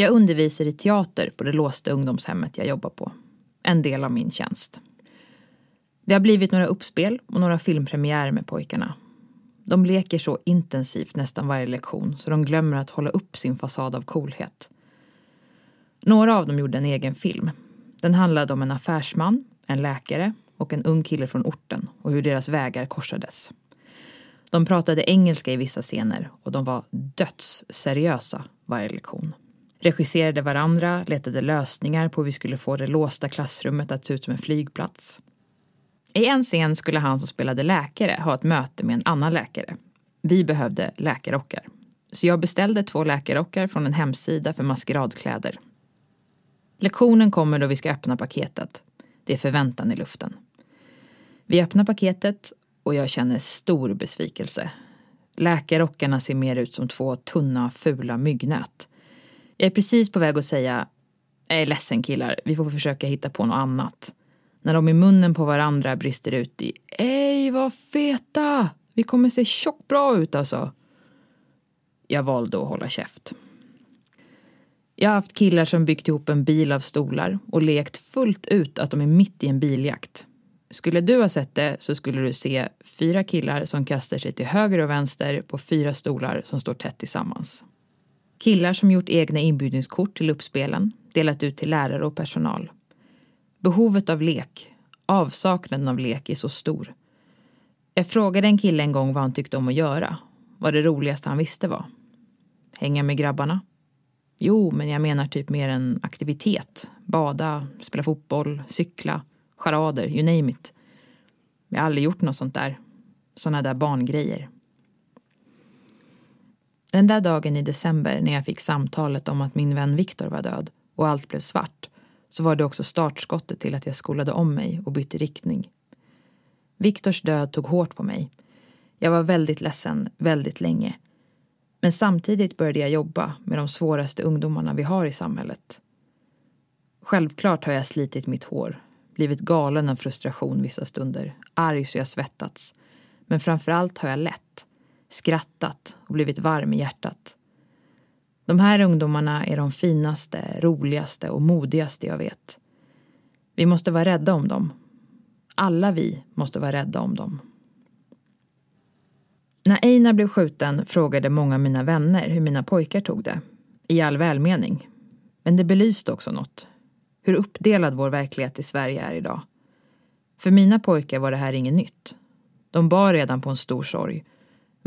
Jag undervisar i teater på det låsta ungdomshemmet jag jobbar på. En del av min tjänst. Det har blivit några uppspel och några filmpremiärer med pojkarna. De leker så intensivt nästan varje lektion så de glömmer att hålla upp sin fasad av coolhet. Några av dem gjorde en egen film. Den handlade om en affärsman, en läkare och en ung kille från orten och hur deras vägar korsades. De pratade engelska i vissa scener och de var dödsseriösa varje lektion. Regisserade varandra, letade lösningar på hur vi skulle få det låsta klassrummet att se ut som en flygplats. I en scen skulle han som spelade läkare ha ett möte med en annan läkare. Vi behövde läkarrockar. Så jag beställde två läkarrockar från en hemsida för maskeradkläder. Lektionen kommer då vi ska öppna paketet. Det är förväntan i luften. Vi öppnar paketet och jag känner stor besvikelse. Läkarrockarna ser mer ut som två tunna, fula myggnät. Jag är precis på väg att säga jag är ledsen killar, vi får försöka hitta på något annat. När de i munnen på varandra brister ut i Ej vad feta! Vi kommer se tjockt bra ut alltså. Jag valde att hålla käft. Jag har haft killar som byggt ihop en bil av stolar och lekt fullt ut att de är mitt i en biljakt. Skulle du ha sett det så skulle du se fyra killar som kastar sig till höger och vänster på fyra stolar som står tätt tillsammans. Killar som gjort egna inbjudningskort till uppspelen, delat ut till lärare och personal. Behovet av lek, avsaknaden av lek är så stor. Jag frågade en kille en gång vad han tyckte om att göra. Vad det roligaste han visste var. Hänga med grabbarna. Jo, men jag menar typ mer en aktivitet. Bada, spela fotboll, cykla, charader, you name it. Jag har aldrig gjort något sånt där. Såna där barngrejer. Den där dagen i december när jag fick samtalet om att min vän Viktor var död och allt blev svart så var det också startskottet till att jag skolade om mig och bytte riktning. Viktors död tog hårt på mig. Jag var väldigt ledsen väldigt länge. Men samtidigt började jag jobba med de svåraste ungdomarna vi har i samhället. Självklart har jag slitit mitt hår, blivit galen av frustration vissa stunder, arg så jag svettats. Men framför allt har jag lätt skrattat och blivit varm i hjärtat. De här ungdomarna är de finaste, roligaste och modigaste jag vet. Vi måste vara rädda om dem. Alla vi måste vara rädda om dem. När Einar blev skjuten frågade många av mina vänner hur mina pojkar tog det. I all välmening. Men det belyste också något. Hur uppdelad vår verklighet i Sverige är idag. För mina pojkar var det här inget nytt. De bar redan på en stor sorg.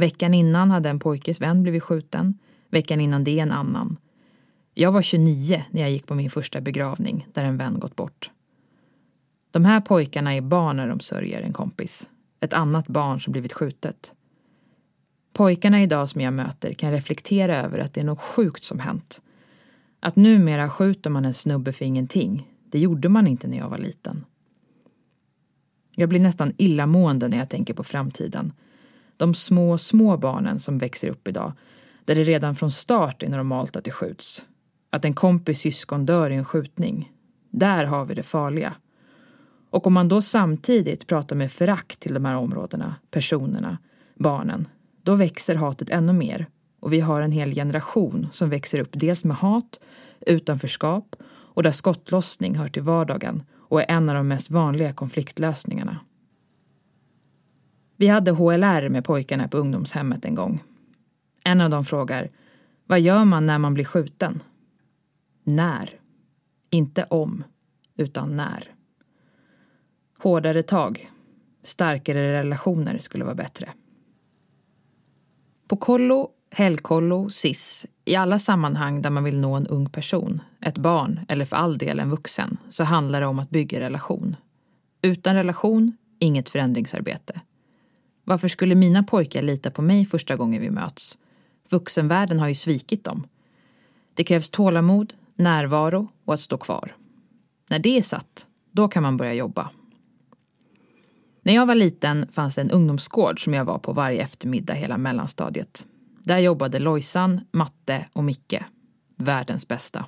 Veckan innan hade en pojkes vän blivit skjuten. Veckan innan det en annan. Jag var 29 när jag gick på min första begravning där en vän gått bort. De här pojkarna är barn när de sörjer en kompis. Ett annat barn som blivit skjutet. Pojkarna idag som jag möter kan reflektera över att det är något sjukt som hänt. Att numera skjuter man en snubbe för ingenting. Det gjorde man inte när jag var liten. Jag blir nästan illamående när jag tänker på framtiden. De små, små barnen som växer upp idag där det redan från start är normalt att det skjuts. Att en kompis syskon dör i en skjutning. Där har vi det farliga. Och om man då samtidigt pratar med förakt till de här områdena, personerna, barnen, då växer hatet ännu mer. Och vi har en hel generation som växer upp dels med hat, utanförskap och där skottlossning hör till vardagen och är en av de mest vanliga konfliktlösningarna. Vi hade HLR med pojkarna på ungdomshemmet en gång. En av dem frågar, vad gör man när man blir skjuten? När. Inte om, utan när. Hårdare tag, starkare relationer skulle vara bättre. På kollo, helgkollo, SIS, i alla sammanhang där man vill nå en ung person, ett barn eller för all del en vuxen, så handlar det om att bygga relation. Utan relation, inget förändringsarbete. Varför skulle mina pojkar lita på mig första gången vi möts? Vuxenvärlden har ju svikit dem. Det krävs tålamod, närvaro och att stå kvar. När det är satt, då kan man börja jobba. När jag var liten fanns det en ungdomsgård som jag var på varje eftermiddag hela mellanstadiet. Där jobbade Lojsan, Matte och Micke. Världens bästa.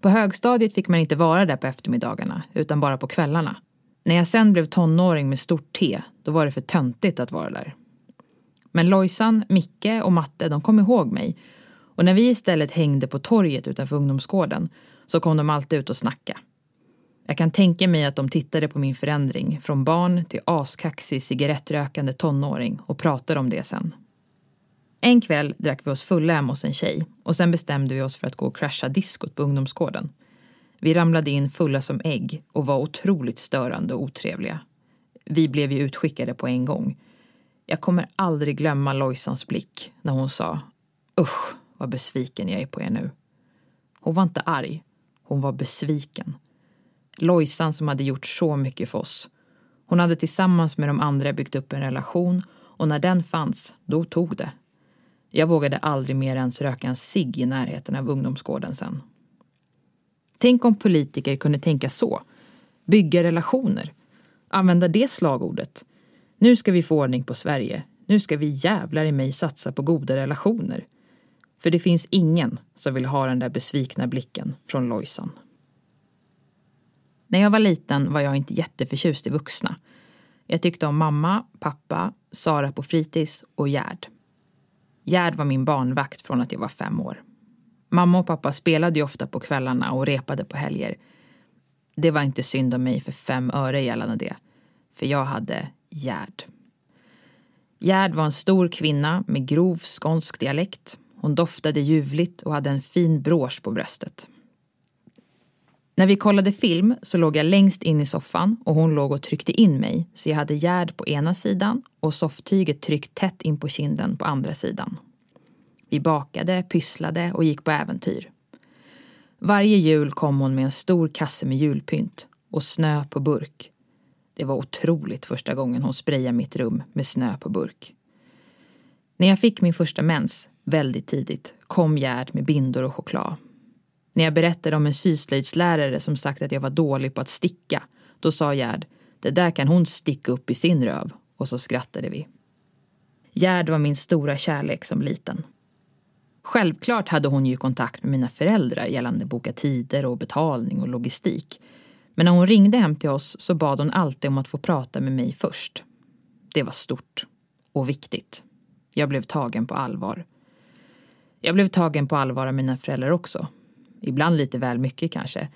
På högstadiet fick man inte vara där på eftermiddagarna, utan bara på kvällarna. När jag sen blev tonåring med stort T, då var det för töntigt att vara där. Men Lojsan, Micke och Matte, de kom ihåg mig. Och när vi istället hängde på torget utanför ungdomsgården så kom de alltid ut och snacka. Jag kan tänka mig att de tittade på min förändring från barn till askaxig cigarettrökande tonåring och pratade om det sen. En kväll drack vi oss fulla hemma hos en tjej och sen bestämde vi oss för att gå och crasha diskot på ungdomsgården. Vi ramlade in fulla som ägg och var otroligt störande och otrevliga. Vi blev ju utskickade på en gång. Jag kommer aldrig glömma Lojsans blick när hon sa Usch, vad besviken jag är på er nu. Hon var inte arg, hon var besviken. Lojsan som hade gjort så mycket för oss. Hon hade tillsammans med de andra byggt upp en relation och när den fanns, då tog det. Jag vågade aldrig mer ens röka en cigg i närheten av ungdomsgården sen. Tänk om politiker kunde tänka så. Bygga relationer. Använda det slagordet. Nu ska vi få ordning på Sverige. Nu ska vi jävlar i mig satsa på goda relationer. För det finns ingen som vill ha den där besvikna blicken från Lojsan. När jag var liten var jag inte jätteförtjust i vuxna. Jag tyckte om mamma, pappa, Sara på fritids och Gerd. Gerd var min barnvakt från att jag var fem år. Mamma och pappa spelade ju ofta på kvällarna och repade på helger. Det var inte synd om mig för fem öre gällande det. För jag hade Gerd. Gerd var en stor kvinna med grov skånsk dialekt. Hon doftade ljuvligt och hade en fin brås på bröstet. När vi kollade film så låg jag längst in i soffan och hon låg och tryckte in mig så jag hade Gerd på ena sidan och sofftyget tryckt tätt in på kinden på andra sidan. Vi bakade, pysslade och gick på äventyr. Varje jul kom hon med en stor kasse med julpynt och snö på burk. Det var otroligt första gången hon sprayade mitt rum med snö på burk. När jag fick min första mens, väldigt tidigt, kom Gerd med bindor och choklad. När jag berättade om en syslöjdslärare som sagt att jag var dålig på att sticka, då sa Gerd, det där kan hon sticka upp i sin röv. Och så skrattade vi. Gerd var min stora kärlek som liten. Självklart hade hon ju kontakt med mina föräldrar gällande boka tider och betalning och logistik. Men när hon ringde hem till oss så bad hon alltid om att få prata med mig först. Det var stort och viktigt. Jag blev tagen på allvar. Jag blev tagen på allvar av mina föräldrar också. Ibland lite väl mycket kanske.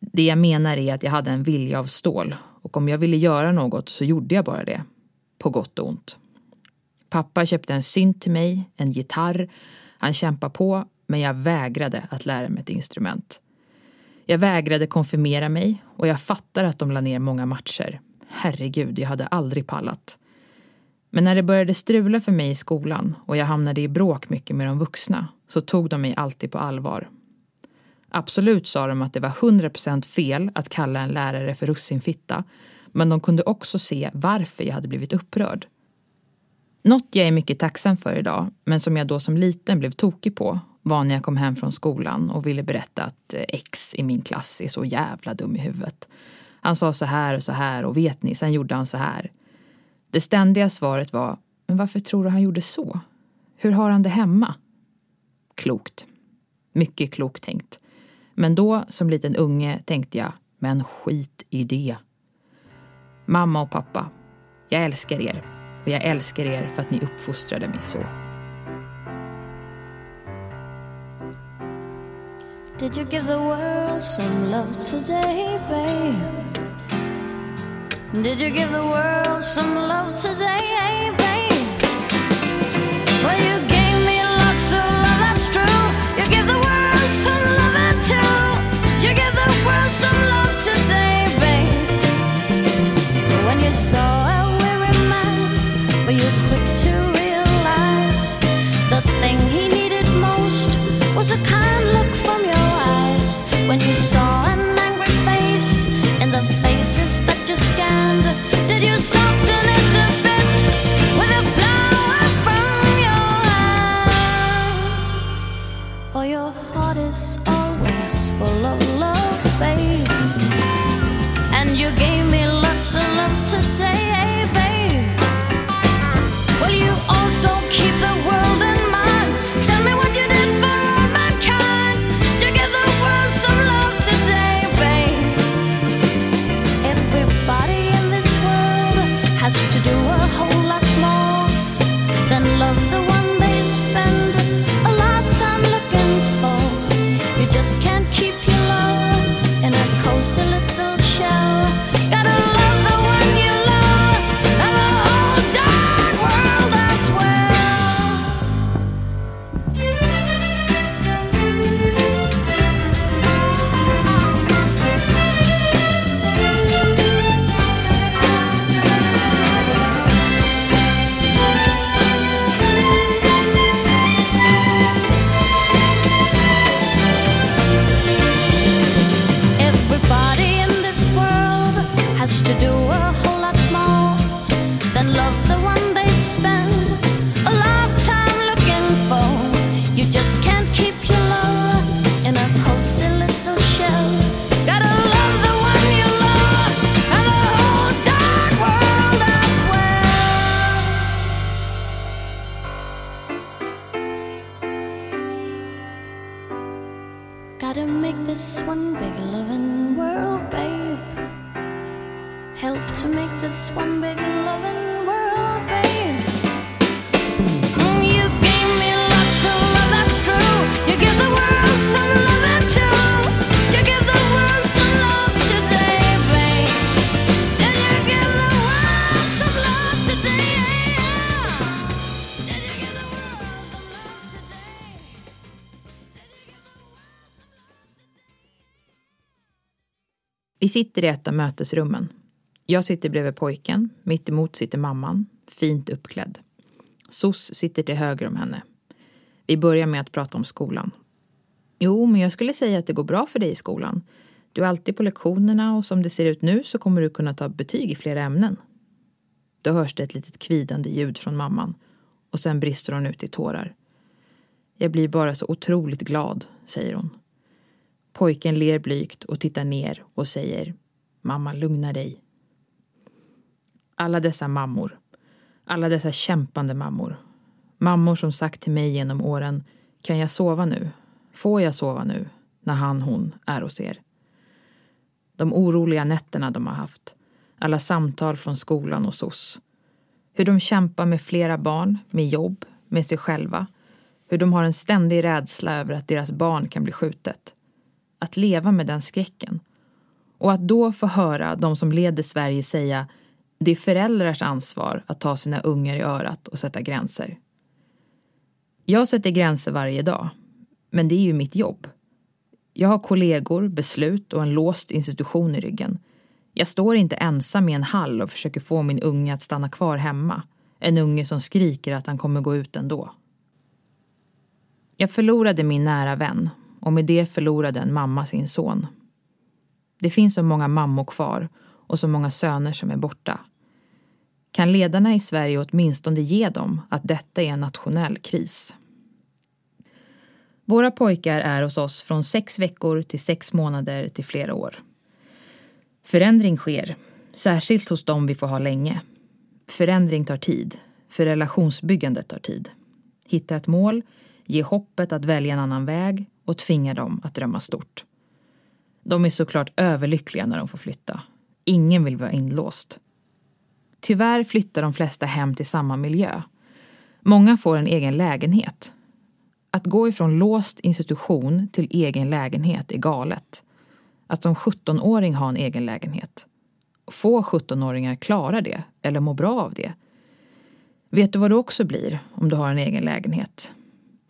Det jag menar är att jag hade en vilja av stål och om jag ville göra något så gjorde jag bara det. På gott och ont. Pappa köpte en synt till mig, en gitarr. Han kämpade på, men jag vägrade att lära mig ett instrument. Jag vägrade konfirmera mig och jag fattar att de la ner många matcher. Herregud, jag hade aldrig pallat. Men när det började strula för mig i skolan och jag hamnade i bråk mycket med de vuxna så tog de mig alltid på allvar. Absolut sa de att det var 100% fel att kalla en lärare för russinfitta men de kunde också se varför jag hade blivit upprörd. Något jag är mycket tacksam för idag, men som jag då som liten blev tokig på, var när jag kom hem från skolan och ville berätta att eh, X i min klass är så jävla dum i huvudet. Han sa så här och så här och vet ni, sen gjorde han så här. Det ständiga svaret var, men varför tror du han gjorde så? Hur har han det hemma? Klokt. Mycket klokt tänkt. Men då, som liten unge, tänkte jag, men skit i det. Mamma och pappa, jag älskar er och jag älskar er för att ni uppfostrade mig så. Did you give the world some love today, babe? Did you give the world some love today, babe? Well, you gave me lots of love, that's true. You give the world some love, and too. You give the world some love today, babe. When you saw you quick to realize the thing he needed most was a kind look from your eyes? When you saw sitter i ett av mötesrummen. Jag sitter bredvid pojken, mitt emot sitter mamman, fint uppklädd. Sos sitter till höger om henne. Vi börjar med att prata om skolan. Jo, men jag skulle säga att det går bra för dig i skolan. Du är alltid på lektionerna och som det ser ut nu så kommer du kunna ta betyg i flera ämnen. Då hörs det ett litet kvidande ljud från mamman och sen brister hon ut i tårar. Jag blir bara så otroligt glad, säger hon. Pojken ler blygt och tittar ner och säger Mamma, lugna dig. Alla dessa mammor. Alla dessa kämpande mammor. Mammor som sagt till mig genom åren Kan jag sova nu? Får jag sova nu? När han, hon är hos er. De oroliga nätterna de har haft. Alla samtal från skolan och SOS. Hur de kämpar med flera barn, med jobb, med sig själva. Hur de har en ständig rädsla över att deras barn kan bli skjutet att leva med den skräcken. Och att då få höra de som leder Sverige säga det är föräldrars ansvar att ta sina ungar i örat och sätta gränser. Jag sätter gränser varje dag, men det är ju mitt jobb. Jag har kollegor, beslut och en låst institution i ryggen. Jag står inte ensam i en hall och försöker få min unge att stanna kvar hemma. En unge som skriker att han kommer gå ut ändå. Jag förlorade min nära vän och med det förlorade en mamma sin son. Det finns så många mammor kvar och så många söner som är borta. Kan ledarna i Sverige åtminstone ge dem att detta är en nationell kris? Våra pojkar är hos oss från sex veckor till sex månader till flera år. Förändring sker, särskilt hos dem vi får ha länge. Förändring tar tid, för relationsbyggandet tar tid. Hitta ett mål, ge hoppet att välja en annan väg och tvinga dem att drömma stort. De är såklart överlyckliga när de får flytta. Ingen vill vara inlåst. Tyvärr flyttar de flesta hem till samma miljö. Många får en egen lägenhet. Att gå ifrån låst institution till egen lägenhet är galet. Att som 17-åring ha en egen lägenhet. Få 17-åringar klarar det eller mår bra av det. Vet du vad du också blir om du har en egen lägenhet?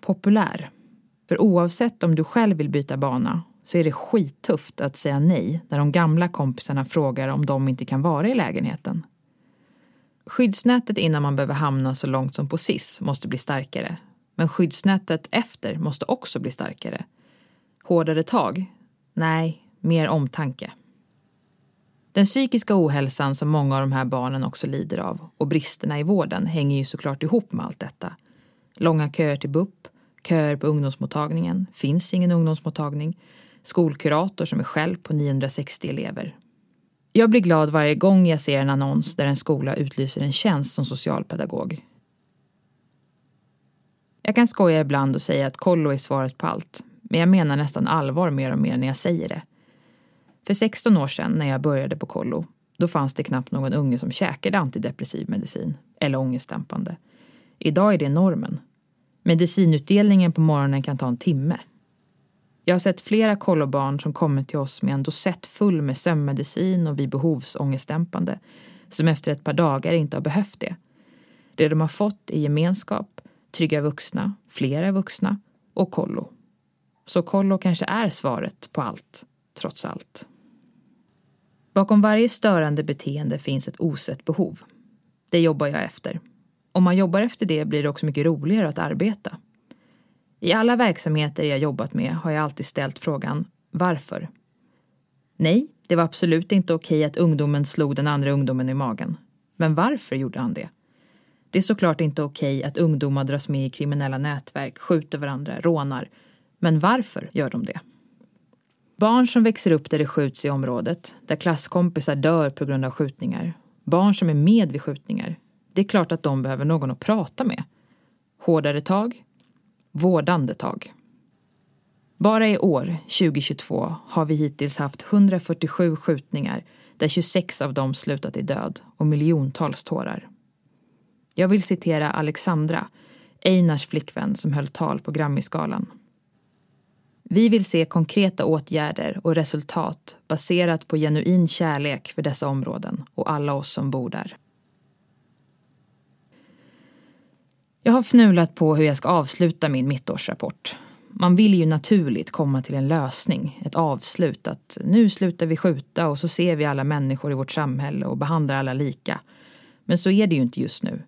Populär. För oavsett om du själv vill byta bana så är det skittufft att säga nej när de gamla kompisarna frågar om de inte kan vara i lägenheten. Skyddsnätet innan man behöver hamna så långt som på SIS måste bli starkare. Men skyddsnätet efter måste också bli starkare. Hårdare tag? Nej, mer omtanke. Den psykiska ohälsan som många av de här barnen också lider av och bristerna i vården hänger ju såklart ihop med allt detta. Långa köer till BUP, köer på ungdomsmottagningen, finns ingen ungdomsmottagning, skolkurator som är själv på 960 elever. Jag blir glad varje gång jag ser en annons där en skola utlyser en tjänst som socialpedagog. Jag kan skoja ibland och säga att kollo är svaret på allt, men jag menar nästan allvar mer och mer när jag säger det. För 16 år sedan när jag började på kollo, då fanns det knappt någon unge som käkade antidepressiv medicin eller ångestdämpande. Idag är det normen. Medicinutdelningen på morgonen kan ta en timme. Jag har sett flera kollobarn som kommit till oss med en dosett full med sömnmedicin och vid behovsångestdämpande som efter ett par dagar inte har behövt det. Det de har fått är gemenskap, trygga vuxna, flera vuxna och kollo. Så kollo kanske är svaret på allt, trots allt. Bakom varje störande beteende finns ett osett behov. Det jobbar jag efter. Om man jobbar efter det blir det också mycket roligare att arbeta. I alla verksamheter jag jobbat med har jag alltid ställt frågan varför? Nej, det var absolut inte okej att ungdomen slog den andra ungdomen i magen. Men varför gjorde han det? Det är såklart inte okej att ungdomar dras med i kriminella nätverk, skjuter varandra, rånar. Men varför gör de det? Barn som växer upp där det skjuts i området, där klasskompisar dör på grund av skjutningar. Barn som är med vid skjutningar. Det är klart att de behöver någon att prata med. Hårdare tag, vårdande tag. Bara i år, 2022, har vi hittills haft 147 skjutningar där 26 av dem slutat i död och miljontals tårar. Jag vill citera Alexandra, Einars flickvän som höll tal på Grammyskalan. Vi vill se konkreta åtgärder och resultat baserat på genuin kärlek för dessa områden och alla oss som bor där. Jag har fnulat på hur jag ska avsluta min mittårsrapport. Man vill ju naturligt komma till en lösning, ett avslut. Att nu slutar vi skjuta och så ser vi alla människor i vårt samhälle och behandlar alla lika. Men så är det ju inte just nu.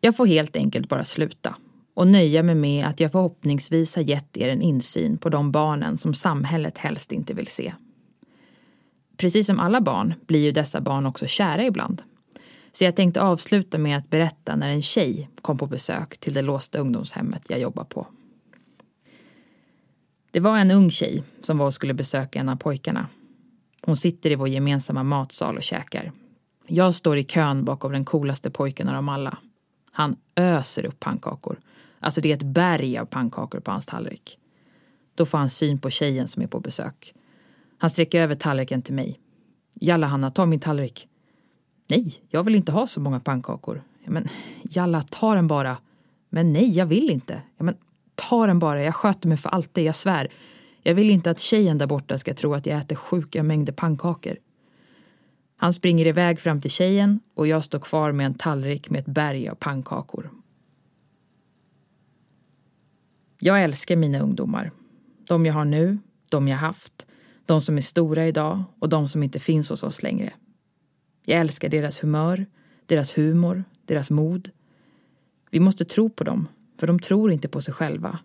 Jag får helt enkelt bara sluta och nöja mig med att jag förhoppningsvis har gett er en insyn på de barnen som samhället helst inte vill se. Precis som alla barn blir ju dessa barn också kära ibland. Så jag tänkte avsluta med att berätta när en tjej kom på besök till det låsta ungdomshemmet jag jobbar på. Det var en ung tjej som var och skulle besöka en av pojkarna. Hon sitter i vår gemensamma matsal och käkar. Jag står i kön bakom den coolaste pojken av dem alla. Han öser upp pannkakor. Alltså det är ett berg av pannkakor på hans tallrik. Då får han syn på tjejen som är på besök. Han sträcker över tallriken till mig. Jalla Hanna, ta min tallrik. Nej, jag vill inte ha så många pannkakor. Ja, men Jalla, ta den bara. Men nej, jag vill inte. Ja, men ta den bara, jag sköter mig för alltid, jag svär. Jag vill inte att tjejen där borta ska tro att jag äter sjuka mängder pannkakor. Han springer iväg fram till tjejen och jag står kvar med en tallrik med ett berg av pannkakor. Jag älskar mina ungdomar. De jag har nu, de jag haft, de som är stora idag och de som inte finns hos oss längre. Jag älskar deras humör, deras humor, deras mod. Vi måste tro på dem, för de tror inte på sig själva.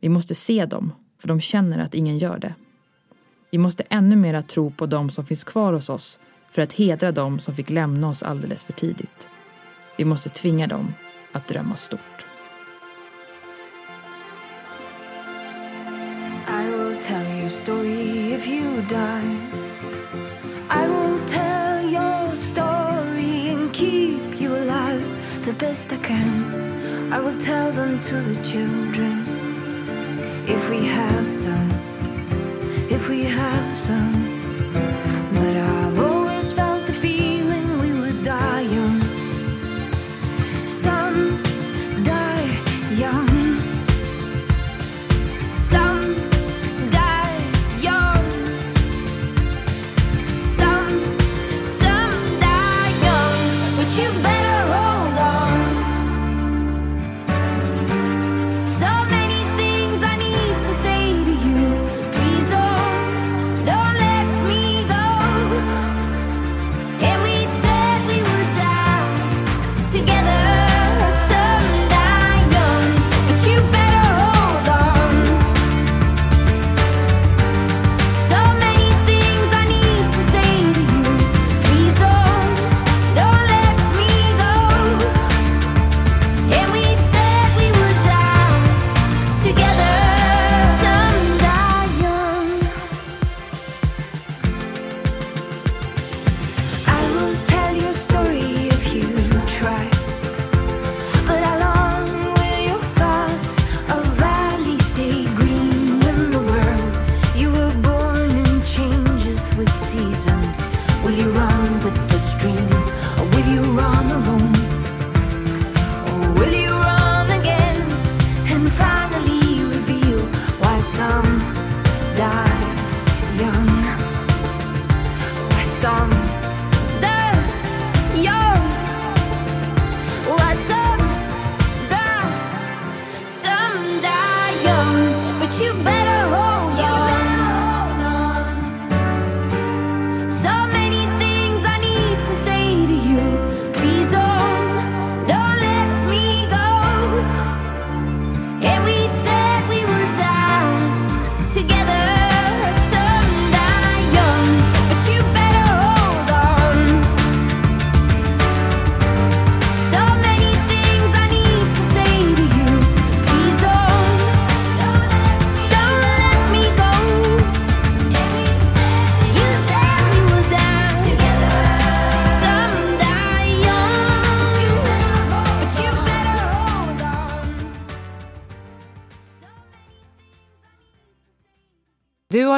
Vi måste se dem, för de känner att ingen gör det. Vi måste ännu mera tro på dem som finns kvar hos oss för att hedra dem som fick lämna oss alldeles för tidigt. Vi måste tvinga dem att drömma stort. I will tell you story if you die. I will best I can. I will tell them to the children if we have some, if we have some. But I've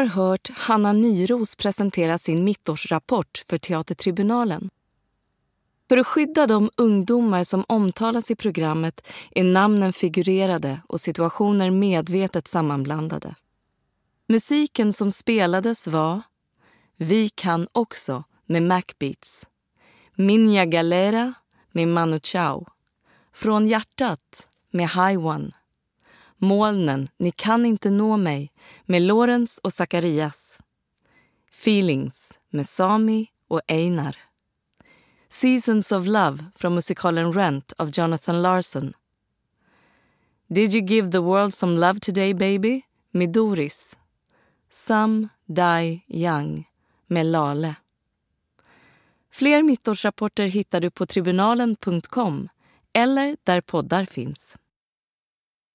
har hört Hanna Nyros presentera sin mittårsrapport för Teatertribunalen. För att skydda de ungdomar som omtalas i programmet är namnen figurerade och situationer medvetet sammanblandade. Musiken som spelades var Vi kan också med Macbeats, Minja Galera med Manu Chao, Från hjärtat med High One, Molnen, Ni kan inte nå mig med Lorenz och Zacharias, Feelings med Sami och Einar. Seasons of Love från musikalen Rent av Jonathan Larson. Did you give the world some love today baby? med Doris. Some Die Young med Lale. Fler mittårsrapporter hittar du på tribunalen.com eller där poddar finns.